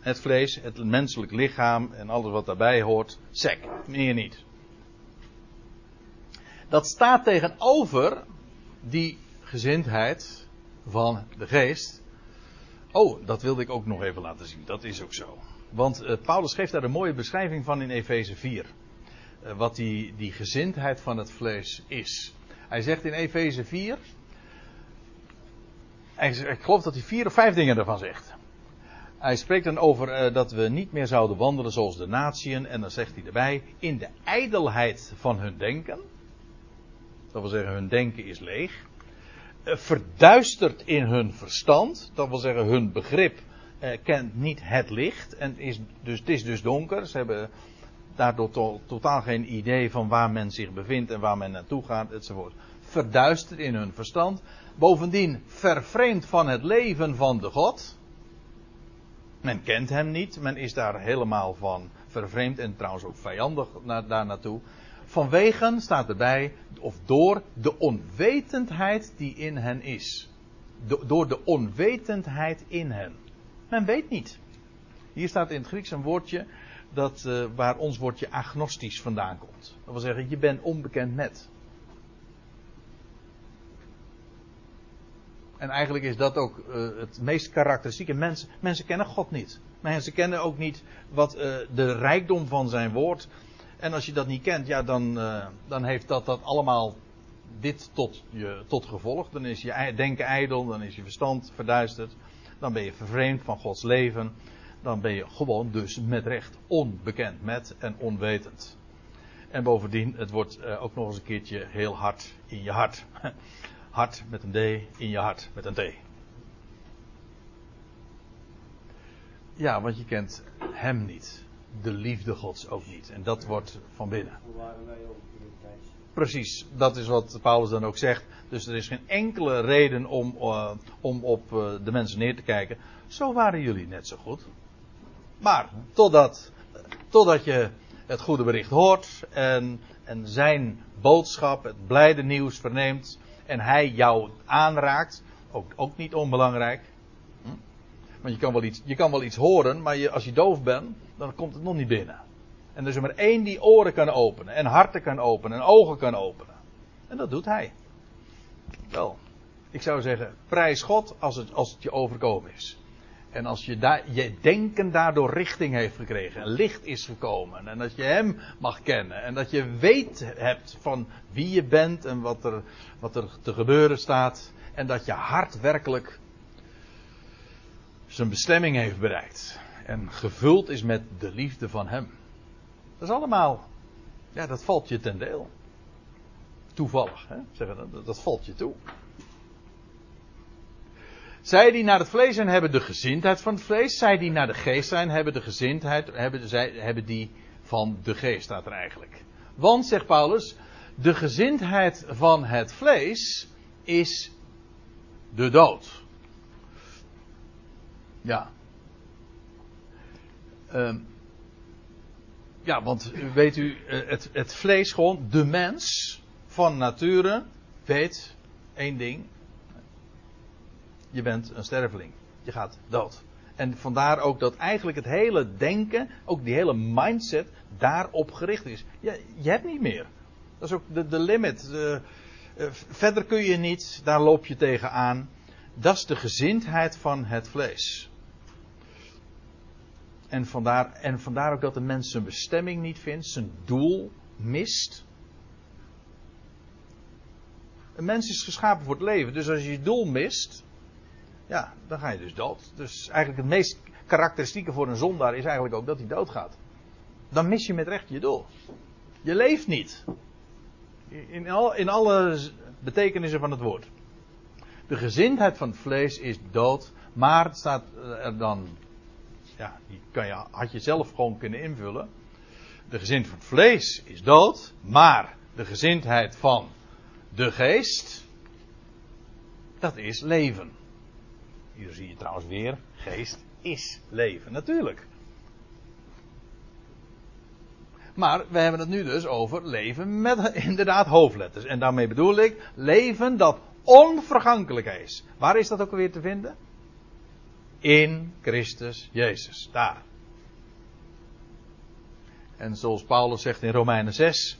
het vlees, het menselijk lichaam en alles wat daarbij hoort. Sec, meer niet. Dat staat tegenover die gezindheid van de geest. Oh, dat wilde ik ook nog even laten zien. Dat is ook zo. Want uh, Paulus geeft daar een mooie beschrijving van in Efeze 4. Uh, wat die, die gezindheid van het vlees is. Hij zegt in Efeze 4. ik geloof dat hij vier of vijf dingen ervan zegt. Hij spreekt dan over uh, dat we niet meer zouden wandelen zoals de natieën. En dan zegt hij erbij: in de ijdelheid van hun denken. Dat wil zeggen, hun denken is leeg. Eh, verduisterd in hun verstand. Dat wil zeggen, hun begrip eh, kent niet het licht. En is dus, het is dus donker. Ze hebben daardoor to totaal geen idee van waar men zich bevindt en waar men naartoe gaat, enzovoort. Verduisterd in hun verstand. Bovendien vervreemd van het leven van de God. Men kent hem niet, men is daar helemaal van vervreemd en trouwens ook vijandig daar naartoe. Vanwege, staat erbij, of door de onwetendheid die in hen is. door de onwetendheid in hen. Men weet niet. Hier staat in het Grieks een woordje dat, uh, waar ons woordje agnostisch vandaan komt. Dat wil zeggen, je bent onbekend met. En eigenlijk is dat ook uh, het meest karakteristieke. Mensen, mensen kennen God niet. Mensen kennen ook niet wat uh, de rijkdom van zijn woord en als je dat niet kent, ja, dan, uh, dan heeft dat, dat allemaal dit tot, je, tot gevolg. Dan is je denken ijdel, dan is je verstand verduisterd. Dan ben je vervreemd van Gods leven. dan ben je gewoon dus met recht onbekend met en onwetend. En bovendien, het wordt eh, ook nog eens een keertje heel hard in je hart. Hart met een D, in je hart met een T. Ja, want je kent hem niet. De liefde gods ook niet. En dat wordt van binnen. Hoe waren wij ook in de prijs? Precies, dat is wat Paulus dan ook zegt. Dus er is geen enkele reden om, eh, om op eh, de mensen neer te kijken. Zo waren jullie net zo goed. Maar totdat, totdat je het goede bericht hoort en, en zijn boodschap, het blijde nieuws verneemt en hij jou aanraakt, ook, ook niet onbelangrijk. Hm? Want je kan wel iets, je kan wel iets horen, maar je, als je doof bent, dan komt het nog niet binnen. En er is er maar één die oren kan openen, en harten kan openen, en ogen kan openen. En dat doet hij. Wel, ik zou zeggen, prijs God als het, als het je overkomen is. En als je, je denken daardoor richting heeft gekregen. En licht is gekomen. En dat je hem mag kennen. En dat je weet hebt van wie je bent en wat er, wat er te gebeuren staat. En dat je hart werkelijk zijn bestemming heeft bereikt. En gevuld is met de liefde van hem. Dat is allemaal, ja, dat valt je ten deel. Toevallig, hè? Zeggen, dat, dat valt je toe. Zij die naar het vlees zijn, hebben de gezindheid van het vlees. Zij die naar de geest zijn, hebben de gezindheid, hebben, zij, hebben die van de geest, staat er eigenlijk. Want, zegt Paulus, de gezindheid van het vlees is de dood. Ja. Um, ja, want weet u, het, het vlees gewoon, de mens van nature, weet één ding je bent een sterveling. Je gaat dood. En vandaar ook dat eigenlijk het hele denken, ook die hele mindset, daarop gericht is. Je, je hebt niet meer. Dat is ook de, de limit. Uh, verder kun je niet, daar loop je tegenaan. Dat is de gezindheid van het vlees. En vandaar, en vandaar ook dat de mens zijn bestemming niet vindt, zijn doel mist. Een mens is geschapen voor het leven, dus als je je doel mist, ja, dan ga je dus dood. Dus eigenlijk het meest karakteristieke voor een zondaar is eigenlijk ook dat hij doodgaat. Dan mis je met recht je doel. Je leeft niet. In, al, in alle betekenissen van het woord. De gezindheid van het vlees is dood, maar het staat er dan. Ja, die kan had je zelf gewoon kunnen invullen. De gezindheid van het vlees is dood, maar de gezindheid van de geest, dat is leven. Hier zie je trouwens weer, geest is leven, natuurlijk. Maar we hebben het nu dus over leven met inderdaad hoofdletters. En daarmee bedoel ik leven dat onvergankelijk is. Waar is dat ook alweer te vinden? In Christus Jezus. Daar. En zoals Paulus zegt in Romeinen 6.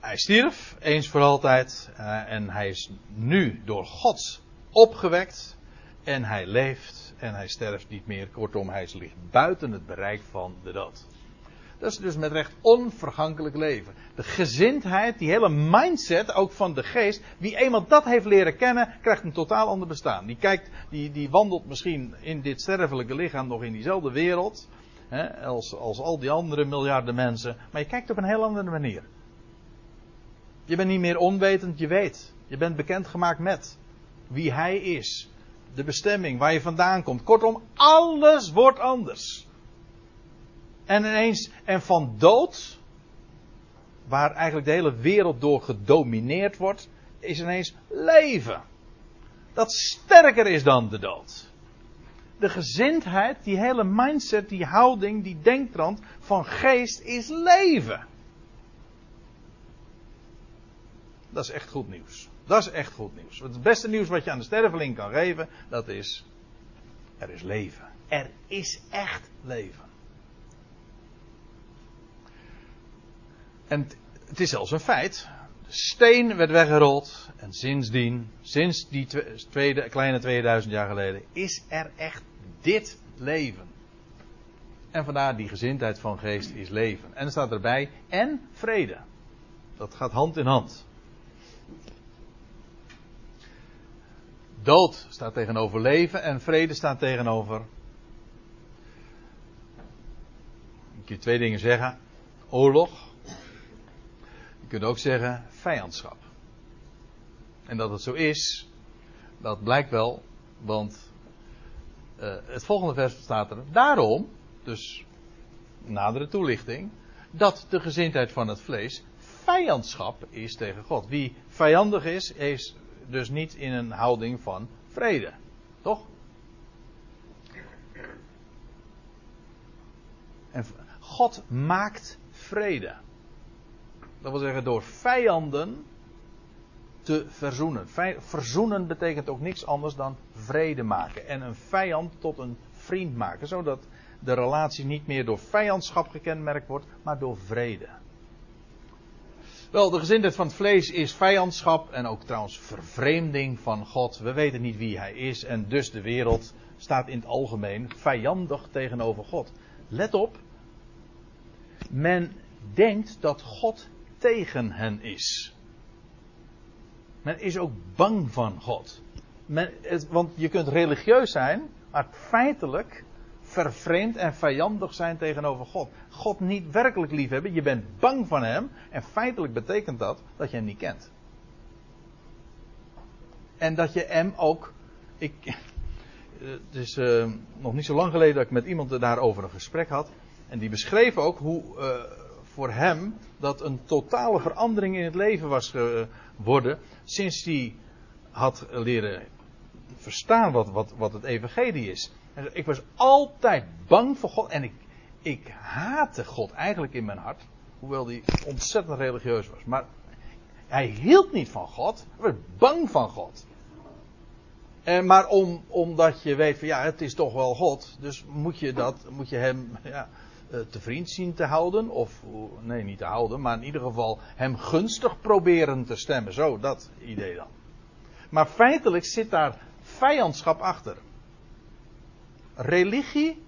Hij stierf eens voor altijd uh, en hij is nu door God opgewekt en hij leeft en hij sterft niet meer. Kortom, hij ligt buiten het bereik van de dood. Dat is dus met recht onvergankelijk leven. De gezindheid, die hele mindset, ook van de geest. Wie eenmaal dat heeft leren kennen, krijgt een totaal ander bestaan. Die, kijkt, die, die wandelt misschien in dit sterfelijke lichaam nog in diezelfde wereld. Hè, als, als al die andere miljarden mensen. Maar je kijkt op een heel andere manier. Je bent niet meer onwetend, je weet. Je bent bekendgemaakt met wie hij is. De bestemming, waar je vandaan komt. Kortom, alles wordt anders. En ineens, en van dood, waar eigenlijk de hele wereld door gedomineerd wordt, is ineens leven. Dat sterker is dan de dood. De gezindheid, die hele mindset, die houding, die denktrand van geest is leven. Dat is echt goed nieuws. Dat is echt goed nieuws. Het beste nieuws wat je aan de sterveling kan geven, dat is, er is leven. Er is echt leven. En het is zelfs een feit. De steen werd weggerold. En sindsdien, sinds die tweede, kleine 2000 jaar geleden, is er echt dit leven. En vandaar die gezindheid van geest is leven. En er staat erbij, en vrede. Dat gaat hand in hand. Dood staat tegenover leven en vrede staat tegenover. Ik je twee dingen zeggen: oorlog. Kunt ook zeggen vijandschap. En dat het zo is, dat blijkt wel, want uh, het volgende vers staat er. Daarom, dus nadere toelichting, dat de gezindheid van het vlees vijandschap is tegen God. Wie vijandig is, is dus niet in een houding van vrede. Toch? En God maakt vrede. Dat wil zeggen door vijanden te verzoenen. Verzoenen betekent ook niks anders dan vrede maken. En een vijand tot een vriend maken. Zodat de relatie niet meer door vijandschap gekenmerkt wordt, maar door vrede. Wel, de gezindheid van het vlees is vijandschap en ook trouwens vervreemding van God. We weten niet wie hij is en dus de wereld staat in het algemeen vijandig tegenover God. Let op, men denkt dat God tegen hen is. Men is ook bang van God. Men, want je kunt religieus zijn, maar feitelijk vervreemd en vijandig zijn tegenover God. God niet werkelijk liefhebben, je bent bang van Hem. En feitelijk betekent dat dat je Hem niet kent. En dat je Hem ook. Ik, het is uh, nog niet zo lang geleden dat ik met iemand daarover een gesprek had. En die beschreef ook hoe uh, voor hem dat een totale verandering in het leven was geworden. Sinds hij had leren verstaan wat, wat, wat het evangelie is. Ik was altijd bang voor God. En ik, ik haatte God eigenlijk in mijn hart. Hoewel hij ontzettend religieus was. Maar hij hield niet van God. Hij was bang van God. En maar om, omdat je weet van ja, het is toch wel God. Dus moet je dat, moet je hem ja, te vriend zien te houden. Of, nee, niet te houden. Maar in ieder geval hem gunstig proberen te stemmen. Zo, dat idee dan. Maar feitelijk zit daar vijandschap achter religie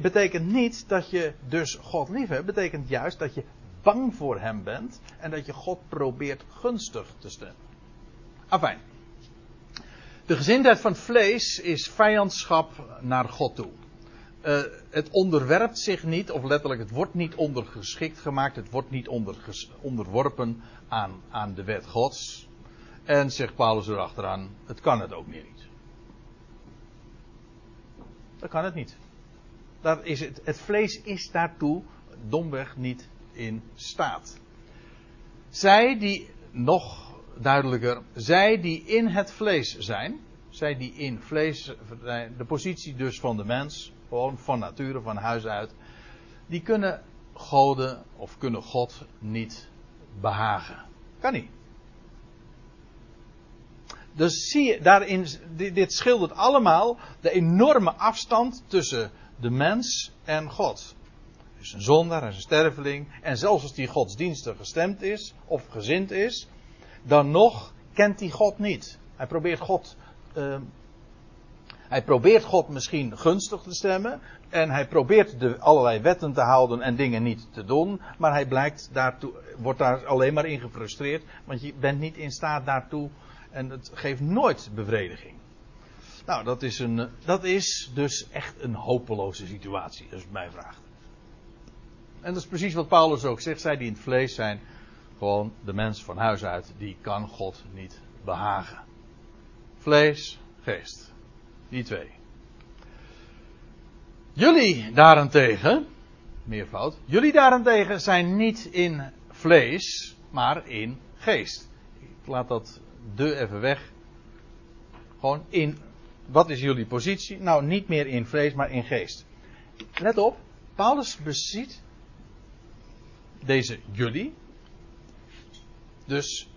betekent niet dat je dus God lief hebt. betekent juist dat je bang voor hem bent en dat je God probeert gunstig te stemmen. Afijn. De gezindheid van vlees is vijandschap naar God toe. Uh, het onderwerpt zich niet, of letterlijk, het wordt niet ondergeschikt gemaakt, het wordt niet onderworpen aan, aan de wet Gods. En zegt Paulus erachteraan, het kan het ook meer niet. Dat kan het niet. Dat is het, het vlees is daartoe domweg niet in staat. Zij die, nog duidelijker, zij die in het vlees zijn, zij die in vlees de positie dus van de mens, gewoon van nature, van huis uit, die kunnen goden of kunnen God niet behagen. Kan niet. Dus zie je, daarin, dit schildert allemaal de enorme afstand tussen de mens en God. Dus een zondaar, is een sterveling. En zelfs als die godsdienstig gestemd is, of gezind is, dan nog kent hij God niet. Hij probeert God, uh, hij probeert God misschien gunstig te stemmen. En hij probeert de, allerlei wetten te houden en dingen niet te doen. Maar hij blijkt daartoe, wordt daar alleen maar in gefrustreerd. Want je bent niet in staat daartoe en het geeft nooit bevrediging. Nou, dat is, een, dat is dus echt een hopeloze situatie, als je mij vraagt. En dat is precies wat Paulus ook zegt. Zij die in het vlees zijn, gewoon de mens van huis uit, die kan God niet behagen. Vlees, geest. Die twee. Jullie daarentegen, meervoud, jullie daarentegen zijn niet in vlees, maar in geest. Ik laat dat de even weg. Gewoon in. Wat is jullie positie? Nou, niet meer in vlees, maar in geest. Let op, Paulus beziet deze jullie. Dus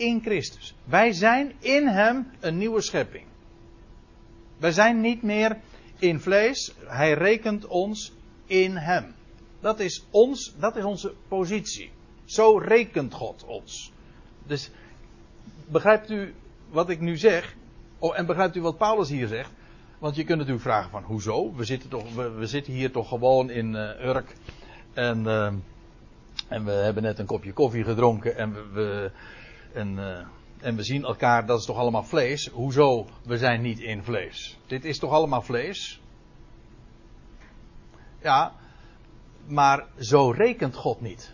in Christus. Wij zijn in Hem een nieuwe schepping. Wij zijn niet meer in vlees. Hij rekent ons in Hem. Dat is, ons, dat is onze positie. Zo rekent God ons. Dus begrijpt u wat ik nu zeg? Oh, en begrijpt u wat Paulus hier zegt? Want je kunt natuurlijk vragen van hoezo? We zitten, toch, we, zitten hier toch gewoon in uh, Urk. En, uh, en we hebben net een kopje koffie gedronken. En we en, uh, en we zien elkaar, dat is toch allemaal vlees. Hoezo, we zijn niet in vlees? Dit is toch allemaal vlees? Ja, maar zo rekent God niet.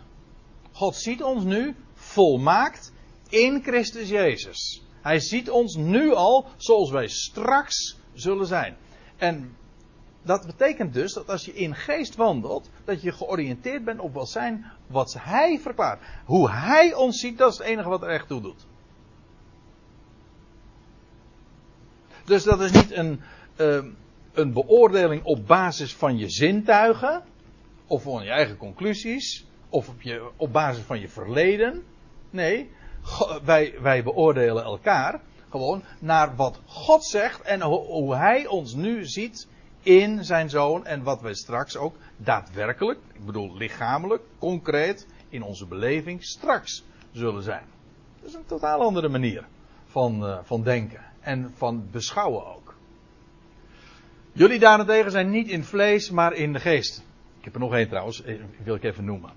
God ziet ons nu volmaakt in Christus Jezus. Hij ziet ons nu al zoals wij straks zullen zijn. En dat betekent dus dat als je in geest wandelt, dat je georiënteerd bent op wat, zijn, wat hij verklaart. Hoe hij ons ziet, dat is het enige wat er echt toe doet. Dus dat is niet een, uh, een beoordeling op basis van je zintuigen, of van je eigen conclusies, of op, je, op basis van je verleden. Nee, wij, wij beoordelen elkaar gewoon naar wat God zegt en hoe hij ons nu ziet in zijn zoon en wat wij straks ook daadwerkelijk, ik bedoel lichamelijk, concreet, in onze beleving straks zullen zijn. Dat is een totaal andere manier van, uh, van denken en van beschouwen ook. Jullie daarentegen zijn niet in vlees, maar in de geest. Ik heb er nog één trouwens, die wil ik even noemen.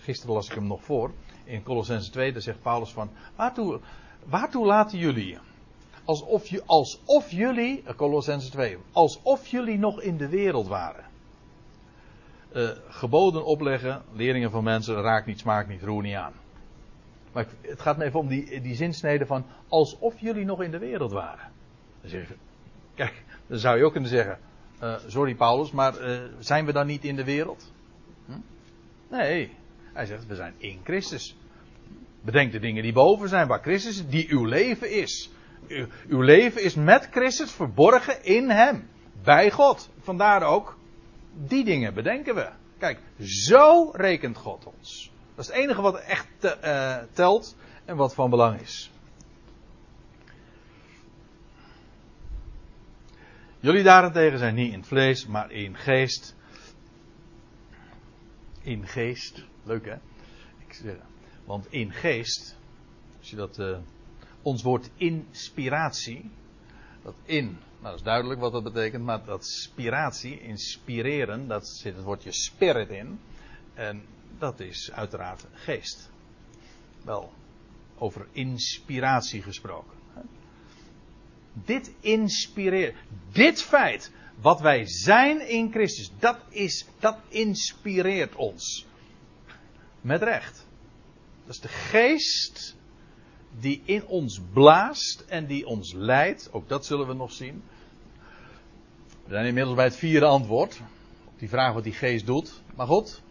Gisteren las ik hem nog voor. In Colossense 2, daar zegt Paulus van, waartoe, waartoe laten jullie alsof, je, alsof jullie, eh, Colossense 2, alsof jullie nog in de wereld waren. Uh, geboden opleggen, leerlingen van mensen, raak niet, smaak niet, roer niet aan. Maar het gaat me even om die, die zinsnede van alsof jullie nog in de wereld waren. Dan zeg je, kijk, dan zou je ook kunnen zeggen, uh, sorry Paulus, maar zijn we dan niet in de wereld? Hm? Nee, hij zegt, we zijn in Christus. Bedenk de dingen die boven zijn, waar Christus is, die uw leven is uw leven is met Christus verborgen in Hem. Bij God. Vandaar ook, die dingen bedenken we. Kijk, zo rekent God ons. Dat is het enige wat echt uh, telt en wat van belang is. Jullie daarentegen zijn niet in vlees, maar in geest. In geest. Leuk hè? Ik zeg, want in geest, als je dat. Uh, ons woord inspiratie. Dat in, nou dat is duidelijk wat dat betekent, maar dat spiratie, inspireren, dat zit het woordje spirit in. En dat is uiteraard geest. Wel, over inspiratie gesproken. Dit inspireert, dit feit, wat wij zijn in Christus, dat, is, dat inspireert ons. Met recht. Dat is de geest die in ons blaast en die ons leidt. Ook dat zullen we nog zien. We zijn inmiddels bij het vierde antwoord. Op die vraag wat die geest doet. Maar goed.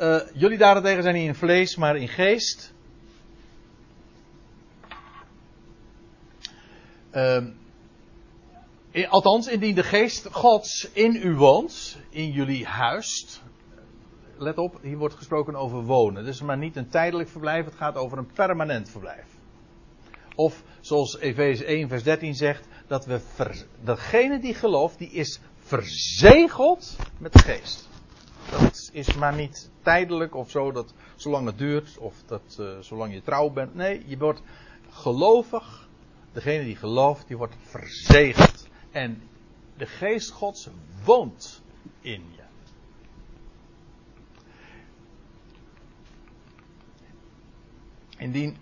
Uh, jullie daarentegen zijn niet in vlees, maar in geest. In, althans, indien de geest Gods in u woont, in jullie huist. Let op, hier wordt gesproken over wonen. Dus maar niet een tijdelijk verblijf, het gaat over een permanent verblijf. Of zoals Efeze 1 vers 13 zegt, dat we ver, degene die gelooft, die is verzegeld met de geest. Dat is maar niet tijdelijk of zo, dat zolang het duurt, of dat uh, zolang je trouw bent. Nee, je wordt gelovig. Degene die gelooft, die wordt verzegeld. En de geest Gods woont in je. Indien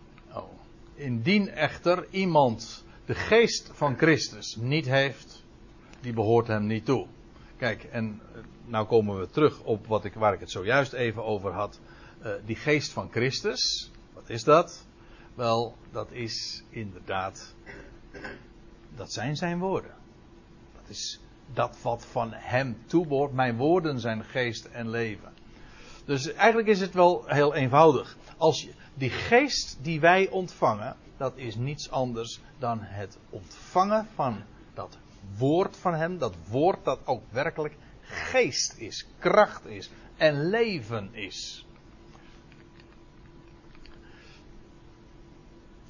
Indien echter iemand de geest van Christus niet heeft, die behoort hem niet toe. Kijk, en eh, nou komen we terug op wat ik, waar ik het zojuist even over had. Uh, die geest van Christus, wat is dat? Wel, dat is inderdaad, dat zijn zijn woorden. Dat is dat wat van hem toebehoort. Mijn woorden zijn geest en leven. Dus eigenlijk is het wel heel eenvoudig. Als je, die geest die wij ontvangen, dat is niets anders dan het ontvangen van dat woord van Hem. Dat woord dat ook werkelijk geest is, kracht is en leven is.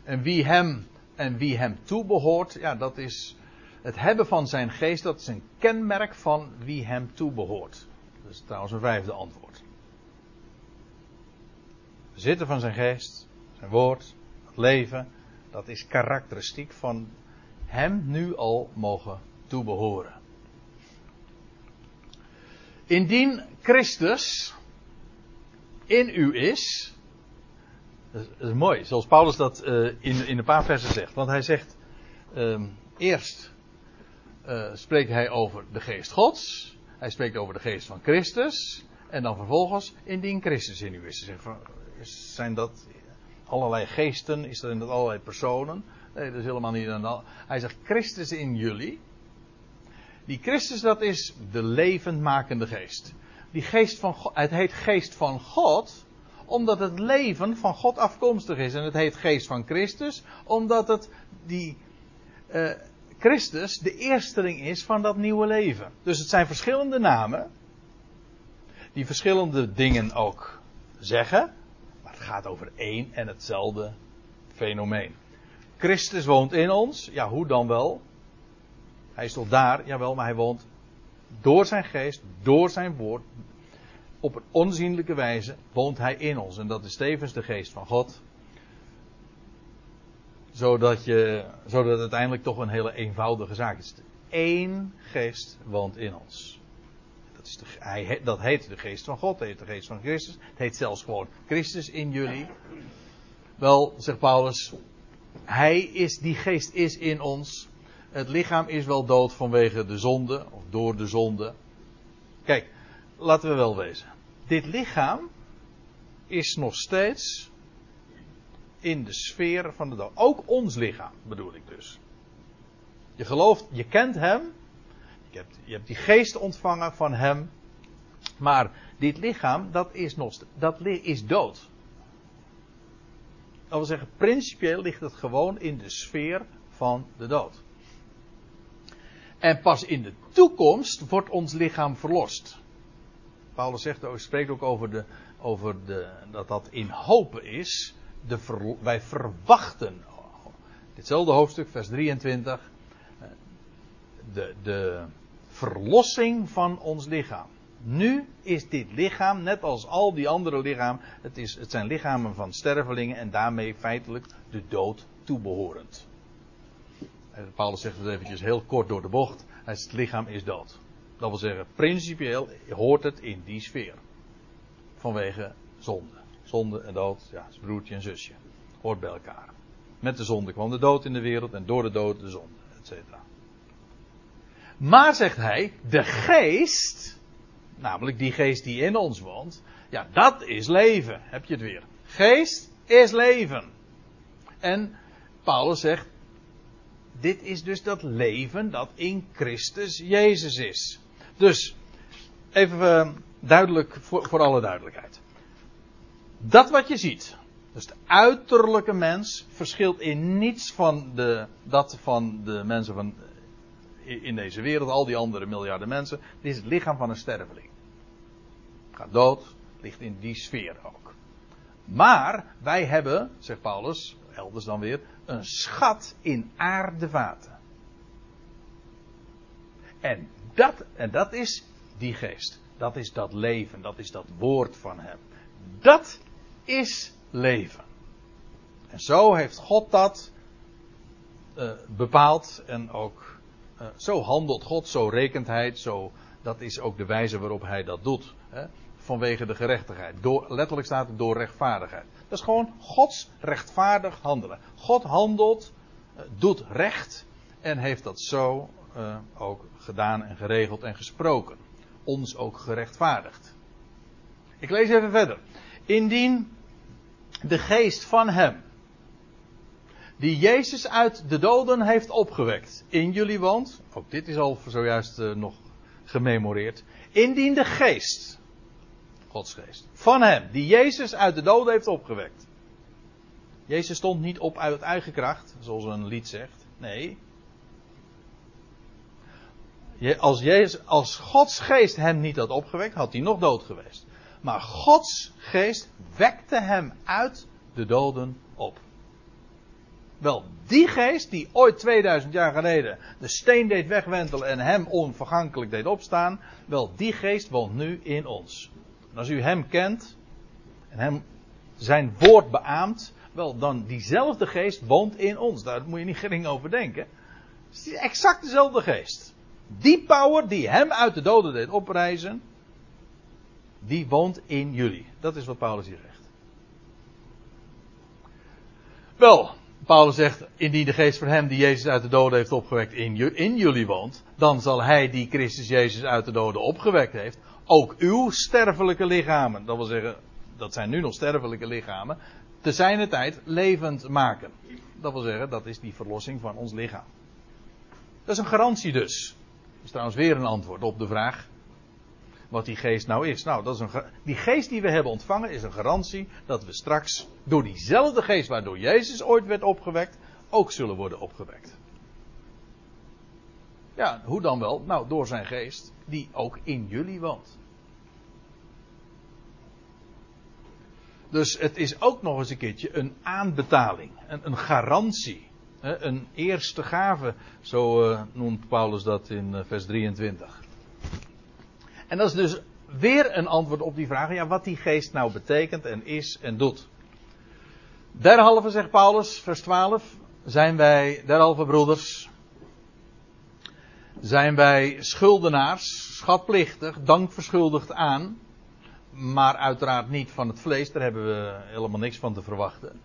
En wie Hem, en wie hem toebehoort, ja, dat is het hebben van zijn geest, dat is een kenmerk van wie hem toebehoort. Dat is trouwens een vijfde antwoord bezitten van zijn geest, zijn woord, het leven, dat is karakteristiek van hem nu al mogen toebehoren. Indien Christus in u is, Dat is, mooi, zoals Paulus dat uh, in, een paar versen zegt. Want hij zegt, uh, eerst uh, spreekt hij over de geest Gods. Hij spreekt over de geest van Christus. En dan vervolgens, indien Christus in u is. Zegt, zijn dat allerlei geesten? Is dat allerlei personen? Nee, dat is helemaal niet aan de Hij zegt, Christus in jullie. Die Christus, dat is de levendmakende geest. Die geest van God, het heet geest van God, omdat het leven van God afkomstig is. En het heet geest van Christus, omdat het die uh, Christus de eersteling is van dat nieuwe leven. Dus het zijn verschillende namen, die verschillende dingen ook zeggen, gaat over één en hetzelfde fenomeen. Christus woont in ons, ja hoe dan wel? Hij is toch daar, jawel, maar hij woont door zijn geest, door zijn woord, op een onzienlijke wijze woont hij in ons. En dat is tevens de geest van God. Zodat, je, zodat het uiteindelijk toch een hele eenvoudige zaak is. Eén geest woont in ons. Dat, hij, dat heet de geest van God, dat heet de geest van Christus. Het heet zelfs gewoon Christus in jullie. Wel, zegt Paulus, hij is, die geest is in ons. Het lichaam is wel dood vanwege de zonde, of door de zonde. Kijk, laten we wel wezen. Dit lichaam is nog steeds in de sfeer van de dood. Ook ons lichaam bedoel ik dus. Je gelooft, je kent hem. Je hebt, je hebt die geest ontvangen van hem. Maar dit lichaam, dat is, nog, dat is dood. Dat wil zeggen, principieel ligt het gewoon in de sfeer van de dood. En pas in de toekomst wordt ons lichaam verlost. Paulus zegt, spreekt ook over, de, over de, dat dat in hopen is. De wij verwachten. Ditzelfde hoofdstuk, vers 23. De, de verlossing van ons lichaam. Nu is dit lichaam, net als al die andere lichamen, het, is, het zijn lichamen van stervelingen en daarmee feitelijk de dood toebehorend. Paulus zegt het eventjes heel kort door de bocht. Het lichaam is dood. Dat wil zeggen, principieel hoort het in die sfeer. Vanwege zonde. Zonde en dood, ja, broertje en zusje. Hoort bij elkaar. Met de zonde kwam de dood in de wereld en door de dood de zonde, et cetera. Maar zegt hij, de geest, namelijk die geest die in ons woont, ja, dat is leven. Heb je het weer. Geest is leven. En Paulus zegt, dit is dus dat leven dat in Christus Jezus is. Dus, even uh, duidelijk, voor, voor alle duidelijkheid. Dat wat je ziet, dus de uiterlijke mens, verschilt in niets van de, dat van de mensen van, in deze wereld, al die andere miljarden mensen. Dit is het lichaam van een sterveling. Gaat dood, ligt in die sfeer ook. Maar wij hebben, zegt Paulus, elders dan weer, een schat in aardevaten. En dat, en dat is die geest. Dat is dat leven. Dat is dat woord van hem. Dat is leven. En zo heeft God dat uh, bepaald. En ook uh, zo handelt God, zo rekent hij. Zo, dat is ook de wijze waarop hij dat doet. Hè, vanwege de gerechtigheid. Door, letterlijk staat het door rechtvaardigheid. Dat is gewoon Gods rechtvaardig handelen. God handelt, uh, doet recht. En heeft dat zo ook gedaan en geregeld en gesproken. Ons ook gerechtvaardigd. Ik lees even verder. Indien de geest van hem, die Jezus uit de doden heeft opgewekt, in jullie woont, ook dit is al zojuist uh, nog gememoreerd, indien de geest, Gods geest, van hem, die Jezus uit de doden heeft opgewekt. Jezus stond niet op uit eigen kracht, zoals een lied zegt. Nee, als, als Gods geest hem niet had opgewekt, had hij nog dood geweest. Maar Gods geest wekte hem uit de doden op. Wel, die geest die ooit 2000 jaar geleden de steen deed wegwentelen en hem onvergankelijk deed opstaan, wel, die geest woont nu in ons. En als u hem kent en hem zijn woord beaamt, wel, dan diezelfde geest woont in ons. Daar moet je niet gering over denken. Het is exact dezelfde geest. Die power die hem uit de doden deed oprijzen, die woont in jullie. Dat is wat Paulus hier zegt. Wel, Paulus zegt, indien de geest van hem die Jezus uit de doden heeft opgewekt in, in jullie woont, dan zal hij die Christus Jezus uit de doden opgewekt heeft, ook uw sterfelijke lichamen, dat wil zeggen, dat zijn nu nog sterfelijke lichamen, te zijner tijd levend maken. Dat wil zeggen, dat is die verlossing van ons lichaam. Dat is een garantie dus. Dat is trouwens weer een antwoord op de vraag wat die geest nou is. Nou, dat is een, die geest die we hebben ontvangen is een garantie dat we straks door diezelfde geest waardoor Jezus ooit werd opgewekt, ook zullen worden opgewekt. Ja, hoe dan wel? Nou, door zijn geest die ook in jullie woont. Dus het is ook nog eens een keertje een aanbetaling, een, garantie, een eerste gave, zo eh, noemt Paulus dat in eh, vers 23. En dat is dus weer een antwoord op die vraag, ja, wat die geest nou betekent en is en doet. Derhalve, zegt Paulus, vers 12, zijn wij, derhalve broeders, zijn wij schuldenaars, schatplichtig, dankverschuldigd aan, maar uiteraard niet van het vlees, daar hebben we helemaal niks van te verwachten.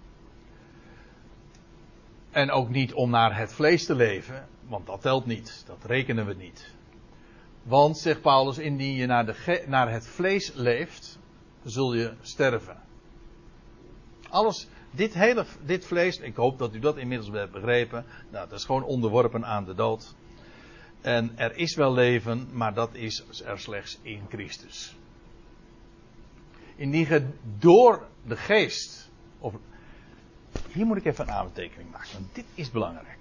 En ook niet om naar het vlees te leven, want dat telt niet, dat rekenen we niet. Want, zegt Paulus, indien je naar, de naar het vlees leeft, zul je sterven. Alles, dit hele, dit vlees, ik hoop dat u dat inmiddels hebt begrepen, nou, dat is gewoon onderworpen aan de dood. En er is wel leven, maar dat is er slechts in Christus. Indien je door de geest, of, hier moet ik even een aantekening maken, want dit is belangrijk.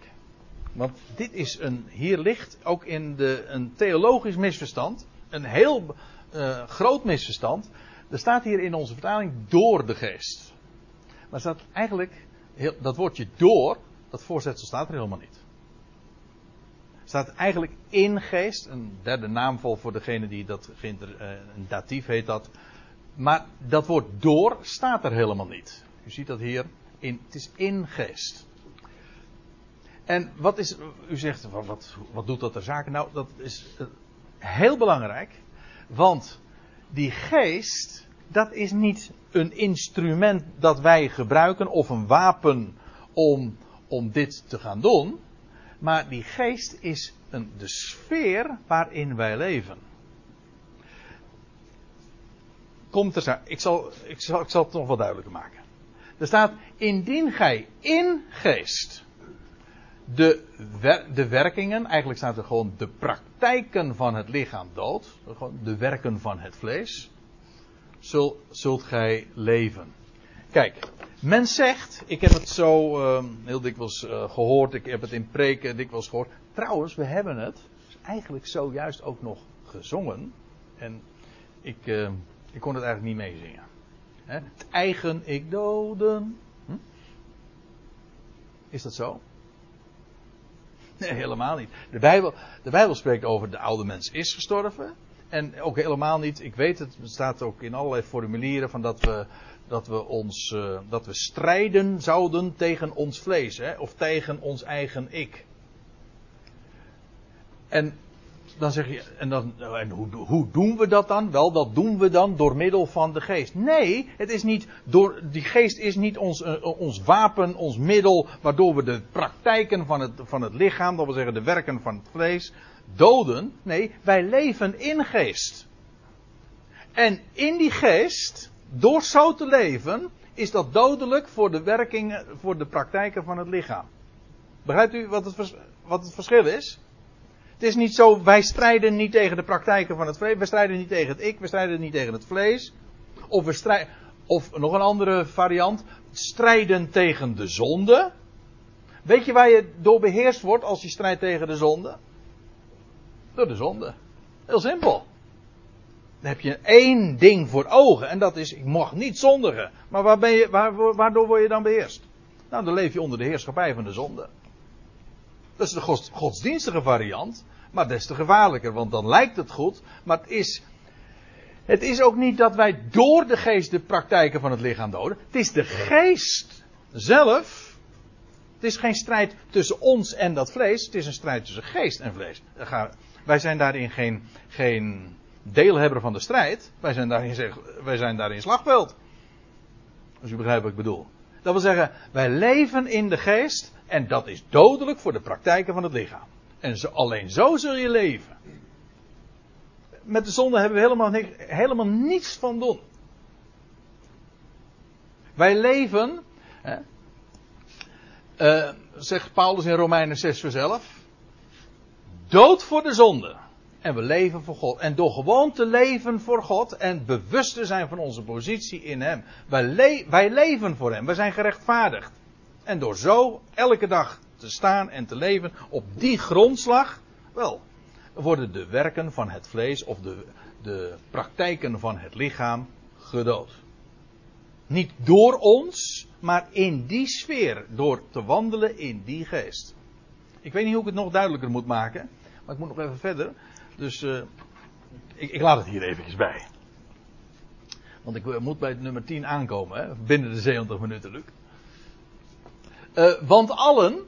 Want dit is een, hier ligt ook in de, een theologisch misverstand, een heel eh, groot misverstand. Er staat hier in onze vertaling door de geest. Maar staat eigenlijk, heel, dat woordje door, dat voorzetsel staat er helemaal niet. Staat eigenlijk in geest, een derde naamval voor degene die dat, eh, een datief heet dat. Maar dat woord door staat er helemaal niet. U ziet dat hier, in, het is in geest. En wat is, u zegt, wat, wat, doet dat ter zake? Nou, dat is eh, heel belangrijk. Want die geest, dat is niet een instrument dat wij gebruiken of een wapen om, om dit te gaan doen. Maar die geest is een, de sfeer waarin wij leven. Komt er ik zal, ik, zal, ik zal het nog wat duidelijker maken. Er staat, indien gij in geest de, de werkingen, eigenlijk staat er gewoon de praktijken van het lichaam dood, de werken van het vlees, zul, zult gij leven. Kijk, men zegt, ik heb het zo eh, heel dikwijls eh, gehoord, ik heb het in preken dikwijls gehoord. Trouwens, we hebben het eigenlijk zojuist ook nog gezongen. En ik, eh, ik kon het eigenlijk niet meezingen. Het eigen ik doden. Hm? Is dat zo? Nee, helemaal niet. De Bijbel, de Bijbel spreekt over de oude mens is gestorven. En ook helemaal niet, ik weet het, het staat ook in allerlei formulieren van dat we, dat we ons, eh, dat we strijden zouden tegen ons vlees, hè, of tegen ons eigen ik. En dan zeg je, en, dan, en hoe, hoe doen we dat dan? Wel, dat doen we dan door middel van de geest. Nee, het is niet door, die geest is niet ons, eh, ons wapen, ons middel, waardoor we de praktijken van het, van het lichaam, dat wil zeggen de werken van het vlees, doden. Nee, wij leven in geest. En in die geest, door zo te leven, is dat dodelijk voor de werkingen, voor de praktijken van het lichaam. Begrijpt u wat het, wat het verschil is? Het is niet zo, wij strijden niet tegen de praktijken van het vlees. We strijden niet tegen het ik, we strijden niet tegen het vlees. Of we strijden, of nog een andere variant, strijden tegen de zonde. Weet je waar je door beheerst wordt als je strijdt tegen de zonde? Door de zonde. Heel simpel. Dan heb je één ding voor ogen en dat is, ik mag niet zondigen. Maar waar ben je, waar, waardoor word je dan beheerst? Nou, dan leef je onder de heerschappij van de zonde. Dat is de gods- godsdienstige variant, maar des te gevaarlijker, want dan lijkt het goed, maar het is, het is ook niet dat wij door de geest de praktijken van het lichaam doden. Het is de geest zelf. Het is geen strijd tussen ons en dat vlees, het is een strijd tussen geest en vlees. Wij zijn daarin geen, geen deelhebber van de strijd, wij zijn daarin, wij zijn daarin slagveld. Als u begrijpt wat ik bedoel. Dat wil zeggen, wij leven in de geest en dat is dodelijk voor de praktijken van het lichaam. En zo, alleen zo zul je leven. Met de zonde hebben we helemaal, helemaal niets van doen. Wij leven, hè, uh, zegt Paulus in Romeinen 6 zelf, dood voor de zonde. En we leven voor God. En door gewoon te leven voor God en bewust te zijn van onze positie in Hem. Wij, wij leven voor Hem. We zijn gerechtvaardigd. En door zo elke dag te staan en te leven op die grondslag, wel, worden de werken van het vlees of de, de praktijken van het lichaam gedood. Niet door ons, maar in die sfeer, door te wandelen in die geest. Ik weet niet hoe ik het nog duidelijker moet maken, maar ik moet nog even verder. Dus uh, ik, ik, laat het hier eventjes bij. Want ik moet bij het nummer 10 aankomen, hè? binnen de 70 minuten, Luc. Uh, want allen,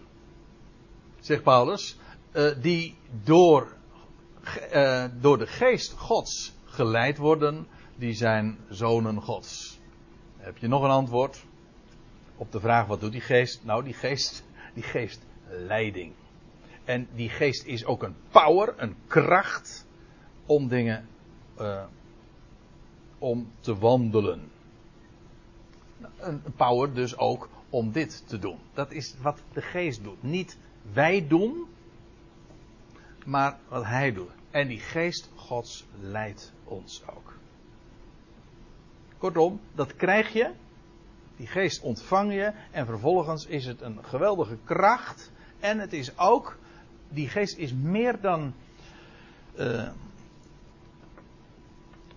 zegt Paulus, uh, die door, door de geest Gods geleid worden, die zijn zonen Gods. Heb je nog een antwoord op de vraag wat doet die geest? Nou, die geest, die geeft leiding. En die geest is ook een power, een kracht om dingen om te wandelen. Een power dus ook om dit te doen. Dat is wat de geest doet. Niet wij doen, maar wat hij doet. En die geest Gods leidt ons ook. Kortom, dat krijg je. Die geest ontvang je. En vervolgens is het een geweldige kracht. En het is ook die geest is meer dan uh,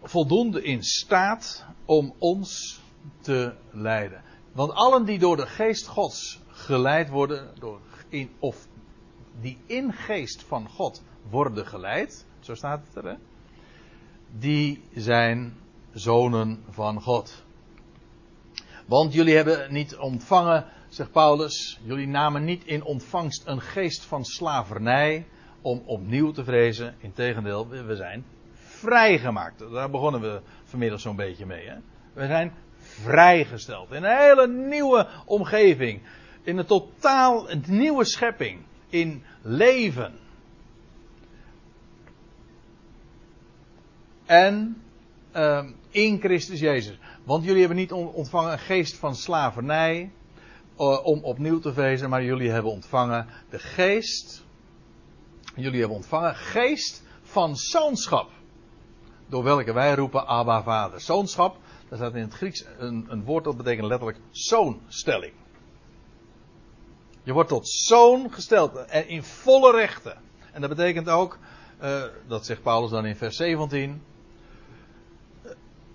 voldoende in staat om ons te leiden. Want allen die door de geest Gods geleid worden, door in, of die in geest van God worden geleid, zo staat het er, hè? die zijn zonen van God. Want jullie hebben niet ontvangen zegt Paulus, jullie namen niet in ontvangst een geest van slavernij om opnieuw te vrezen. Integendeel, we zijn vrijgemaakt. Daar begonnen we vanmiddag zo'n beetje mee. Hè? We zijn vrijgesteld in een hele nieuwe omgeving. In een totaal nieuwe schepping. In leven. En uh, in Christus Jezus. Want jullie hebben niet ontvangen een geest van slavernij eh, om opnieuw te vrezen, maar jullie hebben ontvangen de geest. Jullie hebben ontvangen geest van zoonschap. Door welke wij roepen Abba Vader. Zoonschap, daar staat in het Grieks een, woord dat betekent letterlijk zoonstelling. Je wordt tot zoon gesteld en in volle rechten. En dat betekent ook, uh, dat zegt Paulus dan in vers 17,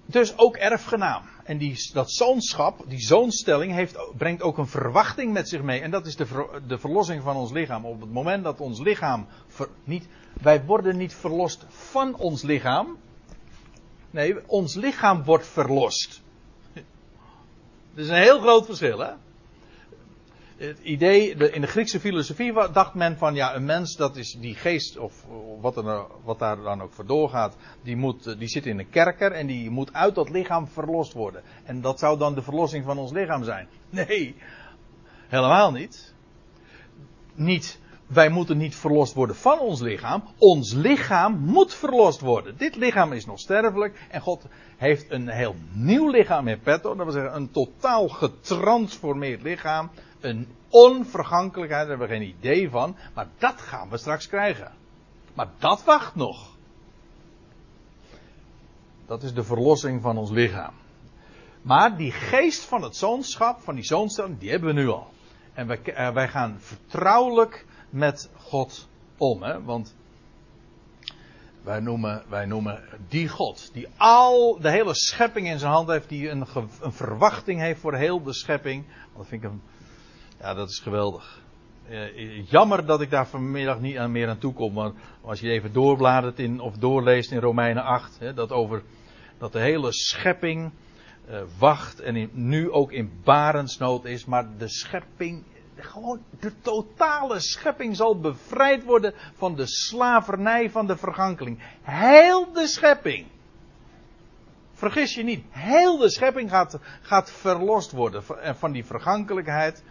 dus ook erfgenaam. En die, dat zoonschap, die zoonstelling, heeft, brengt ook een verwachting met zich mee. En dat is de, de verlossing van ons lichaam. Op het moment dat ons lichaam. Niet, wij worden niet verlost van ons lichaam. Nee, ons lichaam wordt verlost. Dat is een heel groot verschil, hè? het idee, in de Griekse filosofie dacht men van ja, een mens, dat is die geest, of wat, er, wat daar dan ook voor doorgaat, die, moet, die zit in een kerker en die moet uit dat lichaam verlost worden. En dat zou dan de verlossing van ons lichaam zijn. Nee, helemaal niet. Niet, wij moeten niet verlost worden van ons lichaam. Ons lichaam moet verlost worden. Dit lichaam is nog sterfelijk en God heeft een heel nieuw lichaam in petto. Dat wil zeggen, een totaal getransformeerd lichaam een onvergankelijkheid, daar hebben we geen idee van. Maar dat gaan we straks krijgen. Maar dat wacht nog. Dat is de verlossing van ons lichaam. Maar die geest van het zoonschap, van die zoonstelling, die hebben we nu al. En wij, eh, wij gaan vertrouwelijk met God om. Hè? Want wij noemen, wij noemen die God, die al de hele schepping in zijn hand heeft, die een, een verwachting heeft voor heel de schepping. Dat vind ik een ja, dat is geweldig. Uh, jammer dat ik daar vanmiddag niet aan meer aan toe kom. Maar als je even doorbladert in, of doorleest in Romeinen 8, hè, dat over dat de hele schepping uh, wacht en nu ook in barensnood is. Maar de schepping, gewoon de totale schepping zal bevrijd worden van de slavernij van de vergankeling. Heel de schepping. Vergis je niet. Heel de schepping gaat, gaat verlost worden van die vergankelijkheid.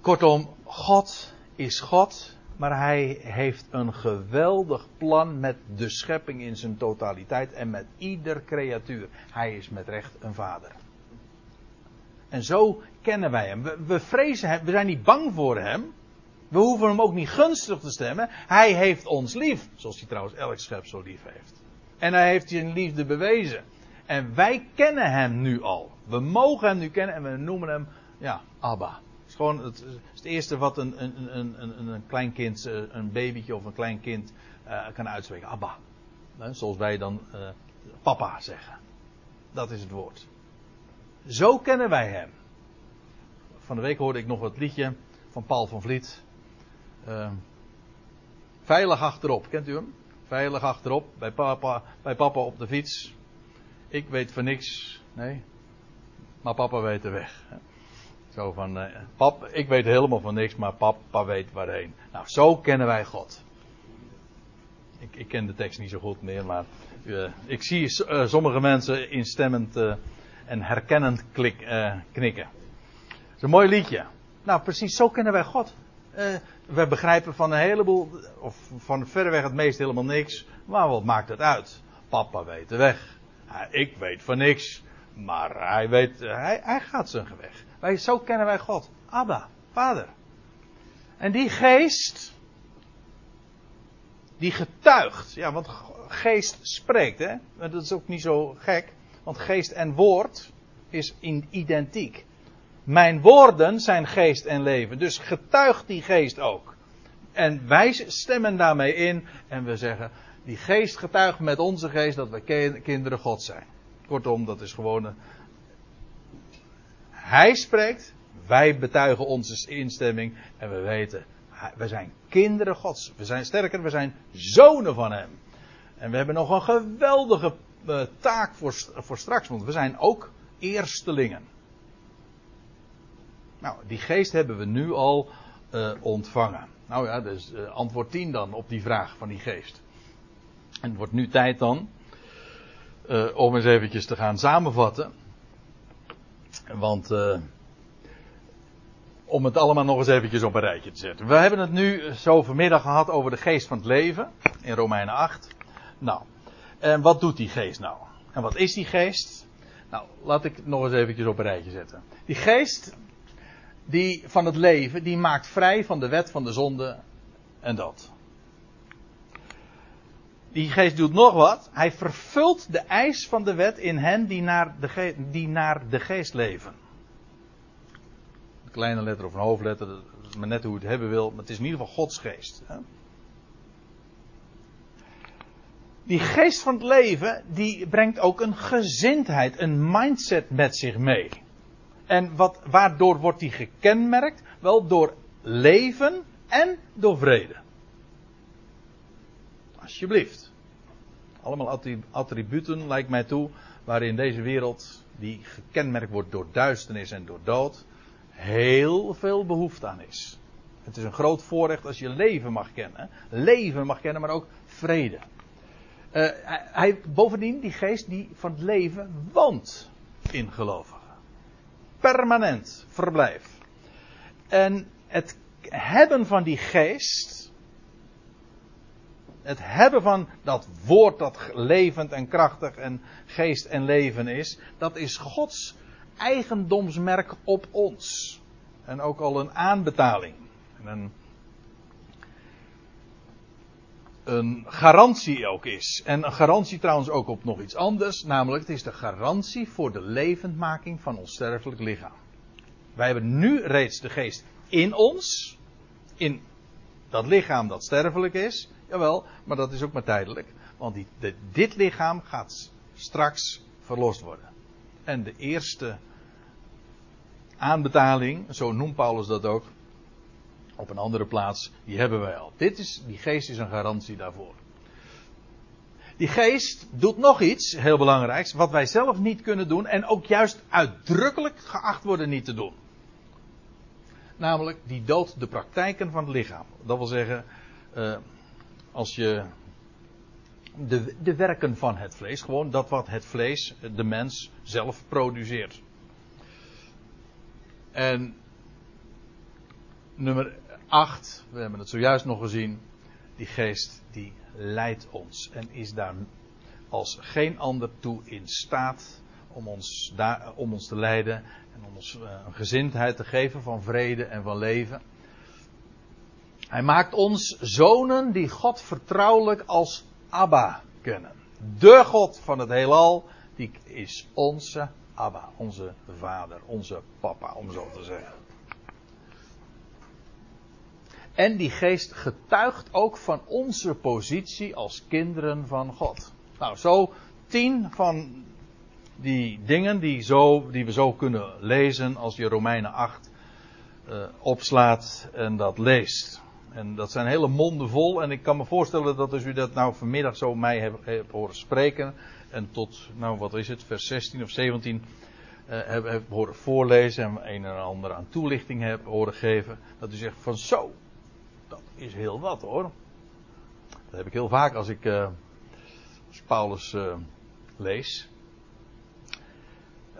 Kortom, God is God. Maar hij heeft een geweldig plan met de schepping in zijn totaliteit en met ieder creatuur. Hij is met recht een vader. En zo kennen wij hem. We, we vrezen hem, we zijn niet bang voor hem. We hoeven hem ook niet gunstig te stemmen. Hij heeft ons lief. Zoals hij trouwens elk schepsel lief heeft. En hij heeft zijn liefde bewezen. En wij kennen hem nu al. We mogen hem nu kennen en we noemen hem, ja, Abba. Het is gewoon het, het eerste wat een, een, een, een, klein kind, eh, een babytje of een klein kind uh, kan uitspreken. Abba. Zoals wij dan uh, papa zeggen. Dat is het woord. Zo kennen wij hem. Van de week hoorde ik nog het liedje van Paul van Vliet. Uh, veilig achterop, kent u hem? Veilig achterop, bij papa, bij papa op de fiets. Ik weet van niks, nee. Maar papa weet de weg. Zo van, uh, pap, ik weet helemaal van niks, maar papa weet waarheen. Nou, zo kennen wij God. Ik, ik ken de tekst niet zo goed meer, maar uh, ik zie uh, sommige mensen instemmend en herkennend klik, knikken. Het is een mooi liedje. Nou, precies zo kennen wij God. Uh, we begrijpen van een heleboel, of van verreweg het meest helemaal niks. Maar wat maakt het uit? Papa weet de weg. Ik weet van niks. Maar hij weet, hij, hij gaat zijn weg. Wij, zo kennen wij God. Abba, vader. En die geest, die getuigt. Ja, want geest spreekt, hè. Dat is ook niet zo gek. Want geest en woord is identiek. Mijn woorden zijn geest en leven. Dus getuigt die geest ook. En wij stemmen daarmee in en we zeggen, die geest getuigt met onze geest dat we kinderen God zijn. Kortom, dat is gewoon. Hij spreekt, wij betuigen onze instemming en we weten, we zijn kinderen Gods. We zijn sterker, we zijn zonen van Hem. En we hebben nog een geweldige uh, taak voor, voor straks, want we zijn ook eerstelingen. Nou, die geest hebben we nu al uh, ontvangen. Nou ja, dus uh, antwoord 10 dan op die vraag van die geest. En het wordt nu tijd dan om eens eventjes te gaan samenvatten. Want om het allemaal nog eens eventjes op een rijtje te zetten. We hebben het nu zo vanmiddag gehad over de geest van het leven in Romeinen 8. Nou, en wat doet die geest nou? En wat is die geest? Nou, laat ik het nog eens eventjes op een rijtje zetten. Die geest, die van het leven, die maakt vrij van de wet van de zonde en dat. Die geest doet nog wat. Hij vervult de eis van de wet in hen die naar de, ge die naar de geest leven. Een kleine letter of een hoofdletter, dat is maar net hoe het hebben wil, maar het is in ieder geval Gods geest. Die geest van het leven, die brengt ook een gezindheid, een mindset met zich mee. En wat, waardoor wordt die gekenmerkt? Wel door leven en door vrede. Alsjeblieft. Allemaal attributen, lijkt mij toe, waarin deze wereld, die gekenmerkt wordt door duisternis en door dood, heel veel behoefte aan is. Het is een groot voorrecht als je leven mag kennen. Leven mag kennen, maar ook vrede. Uh, hij, bovendien, die geest die van het leven woont in gelovigen. Permanent verblijf. En het hebben van die geest, het hebben van dat woord dat levend en krachtig en geest en leven is, dat is Gods eigendomsmerk op ons. En ook al een aanbetaling. En een, een garantie ook is. En een garantie trouwens ook op nog iets anders. Namelijk, het is de garantie voor de levendmaking van ons sterfelijk lichaam. Wij hebben nu reeds de geest in ons. In dat lichaam dat sterfelijk is. Jawel, maar dat is ook maar tijdelijk. Want dit lichaam gaat straks verlost worden. En de eerste aanbetaling, zo noemt Paulus dat ook, op een andere plaats, die hebben wij al. Dit is, die geest is een garantie daarvoor. Die geest doet nog iets heel belangrijks, wat wij zelf niet kunnen doen en ook juist uitdrukkelijk geacht worden niet te doen. Namelijk, die doodt de praktijken van het lichaam. Dat wil zeggen, uh, als je de, de werken van het vlees. Gewoon dat wat het vlees, de mens, zelf produceert. En nummer 8, we hebben het zojuist nog gezien. Die geest die leidt ons en is daar als geen ander toe in staat om ons, daar, om ons te leiden en om ons uh, een gezindheid te geven van vrede en van leven. Hij maakt ons zonen die God vertrouwelijk als Abba kennen. De God van het heelal, die is onze Abba, onze vader, onze papa, om zo te zeggen. En die geest getuigt ook van onze positie als kinderen van God. Nou, zo tien van die dingen die, zo, die we zo kunnen lezen als je Romeinen 8 uh, opslaat en dat leest. En dat zijn hele monden vol. En ik kan me voorstellen dat als u dat nou vanmiddag zo mij hebt, horen spreken. En tot, nou wat is het, vers 16 of 17 uh, heb, heb horen voorlezen. En een en ander aan toelichting heb horen geven. Dat u zegt van zo, dat is heel wat hoor. Dat heb ik heel vaak als ik als Paulus uh, lees.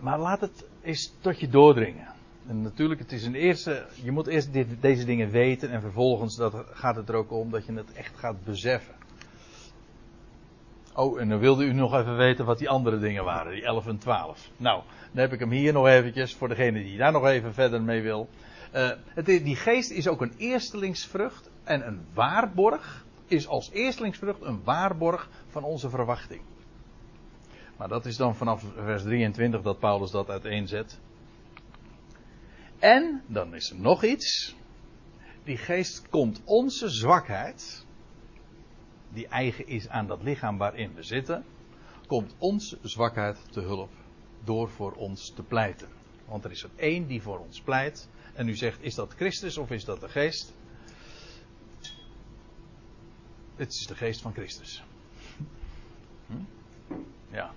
Maar laat het eens tot je doordringen. En natuurlijk, het is een eerste. Je moet eerst dit, deze dingen weten. En vervolgens dat, gaat het er ook om dat je het echt gaat beseffen. Oh, en dan wilde u nog even weten wat die andere dingen waren, die 11 en 12. Nou, dan heb ik hem hier nog eventjes voor degene die daar nog even verder mee wil. Uh, het, die geest is ook een eerstelingsvrucht en een waarborg. Is als eerstelingsvrucht een waarborg van onze verwachting. Maar dat is dan vanaf vers 23 dat Paulus dat uiteenzet. En, dan is er nog iets. Die geest komt onze zwakheid, die eigen is aan dat lichaam waarin we zitten, komt onze zwakheid te hulp door voor ons te pleiten. Want er is er één die voor ons pleit. En u zegt, is dat Christus of is dat de geest? Het is de geest van Christus. Hm? Ja.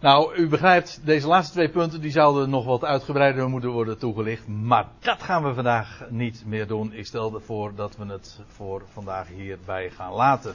Nou, u begrijpt, deze laatste twee punten die zouden nog wat uitgebreider moeten worden toegelicht. Maar dat gaan we vandaag niet meer doen. Ik stel ervoor dat we het voor vandaag hierbij gaan laten.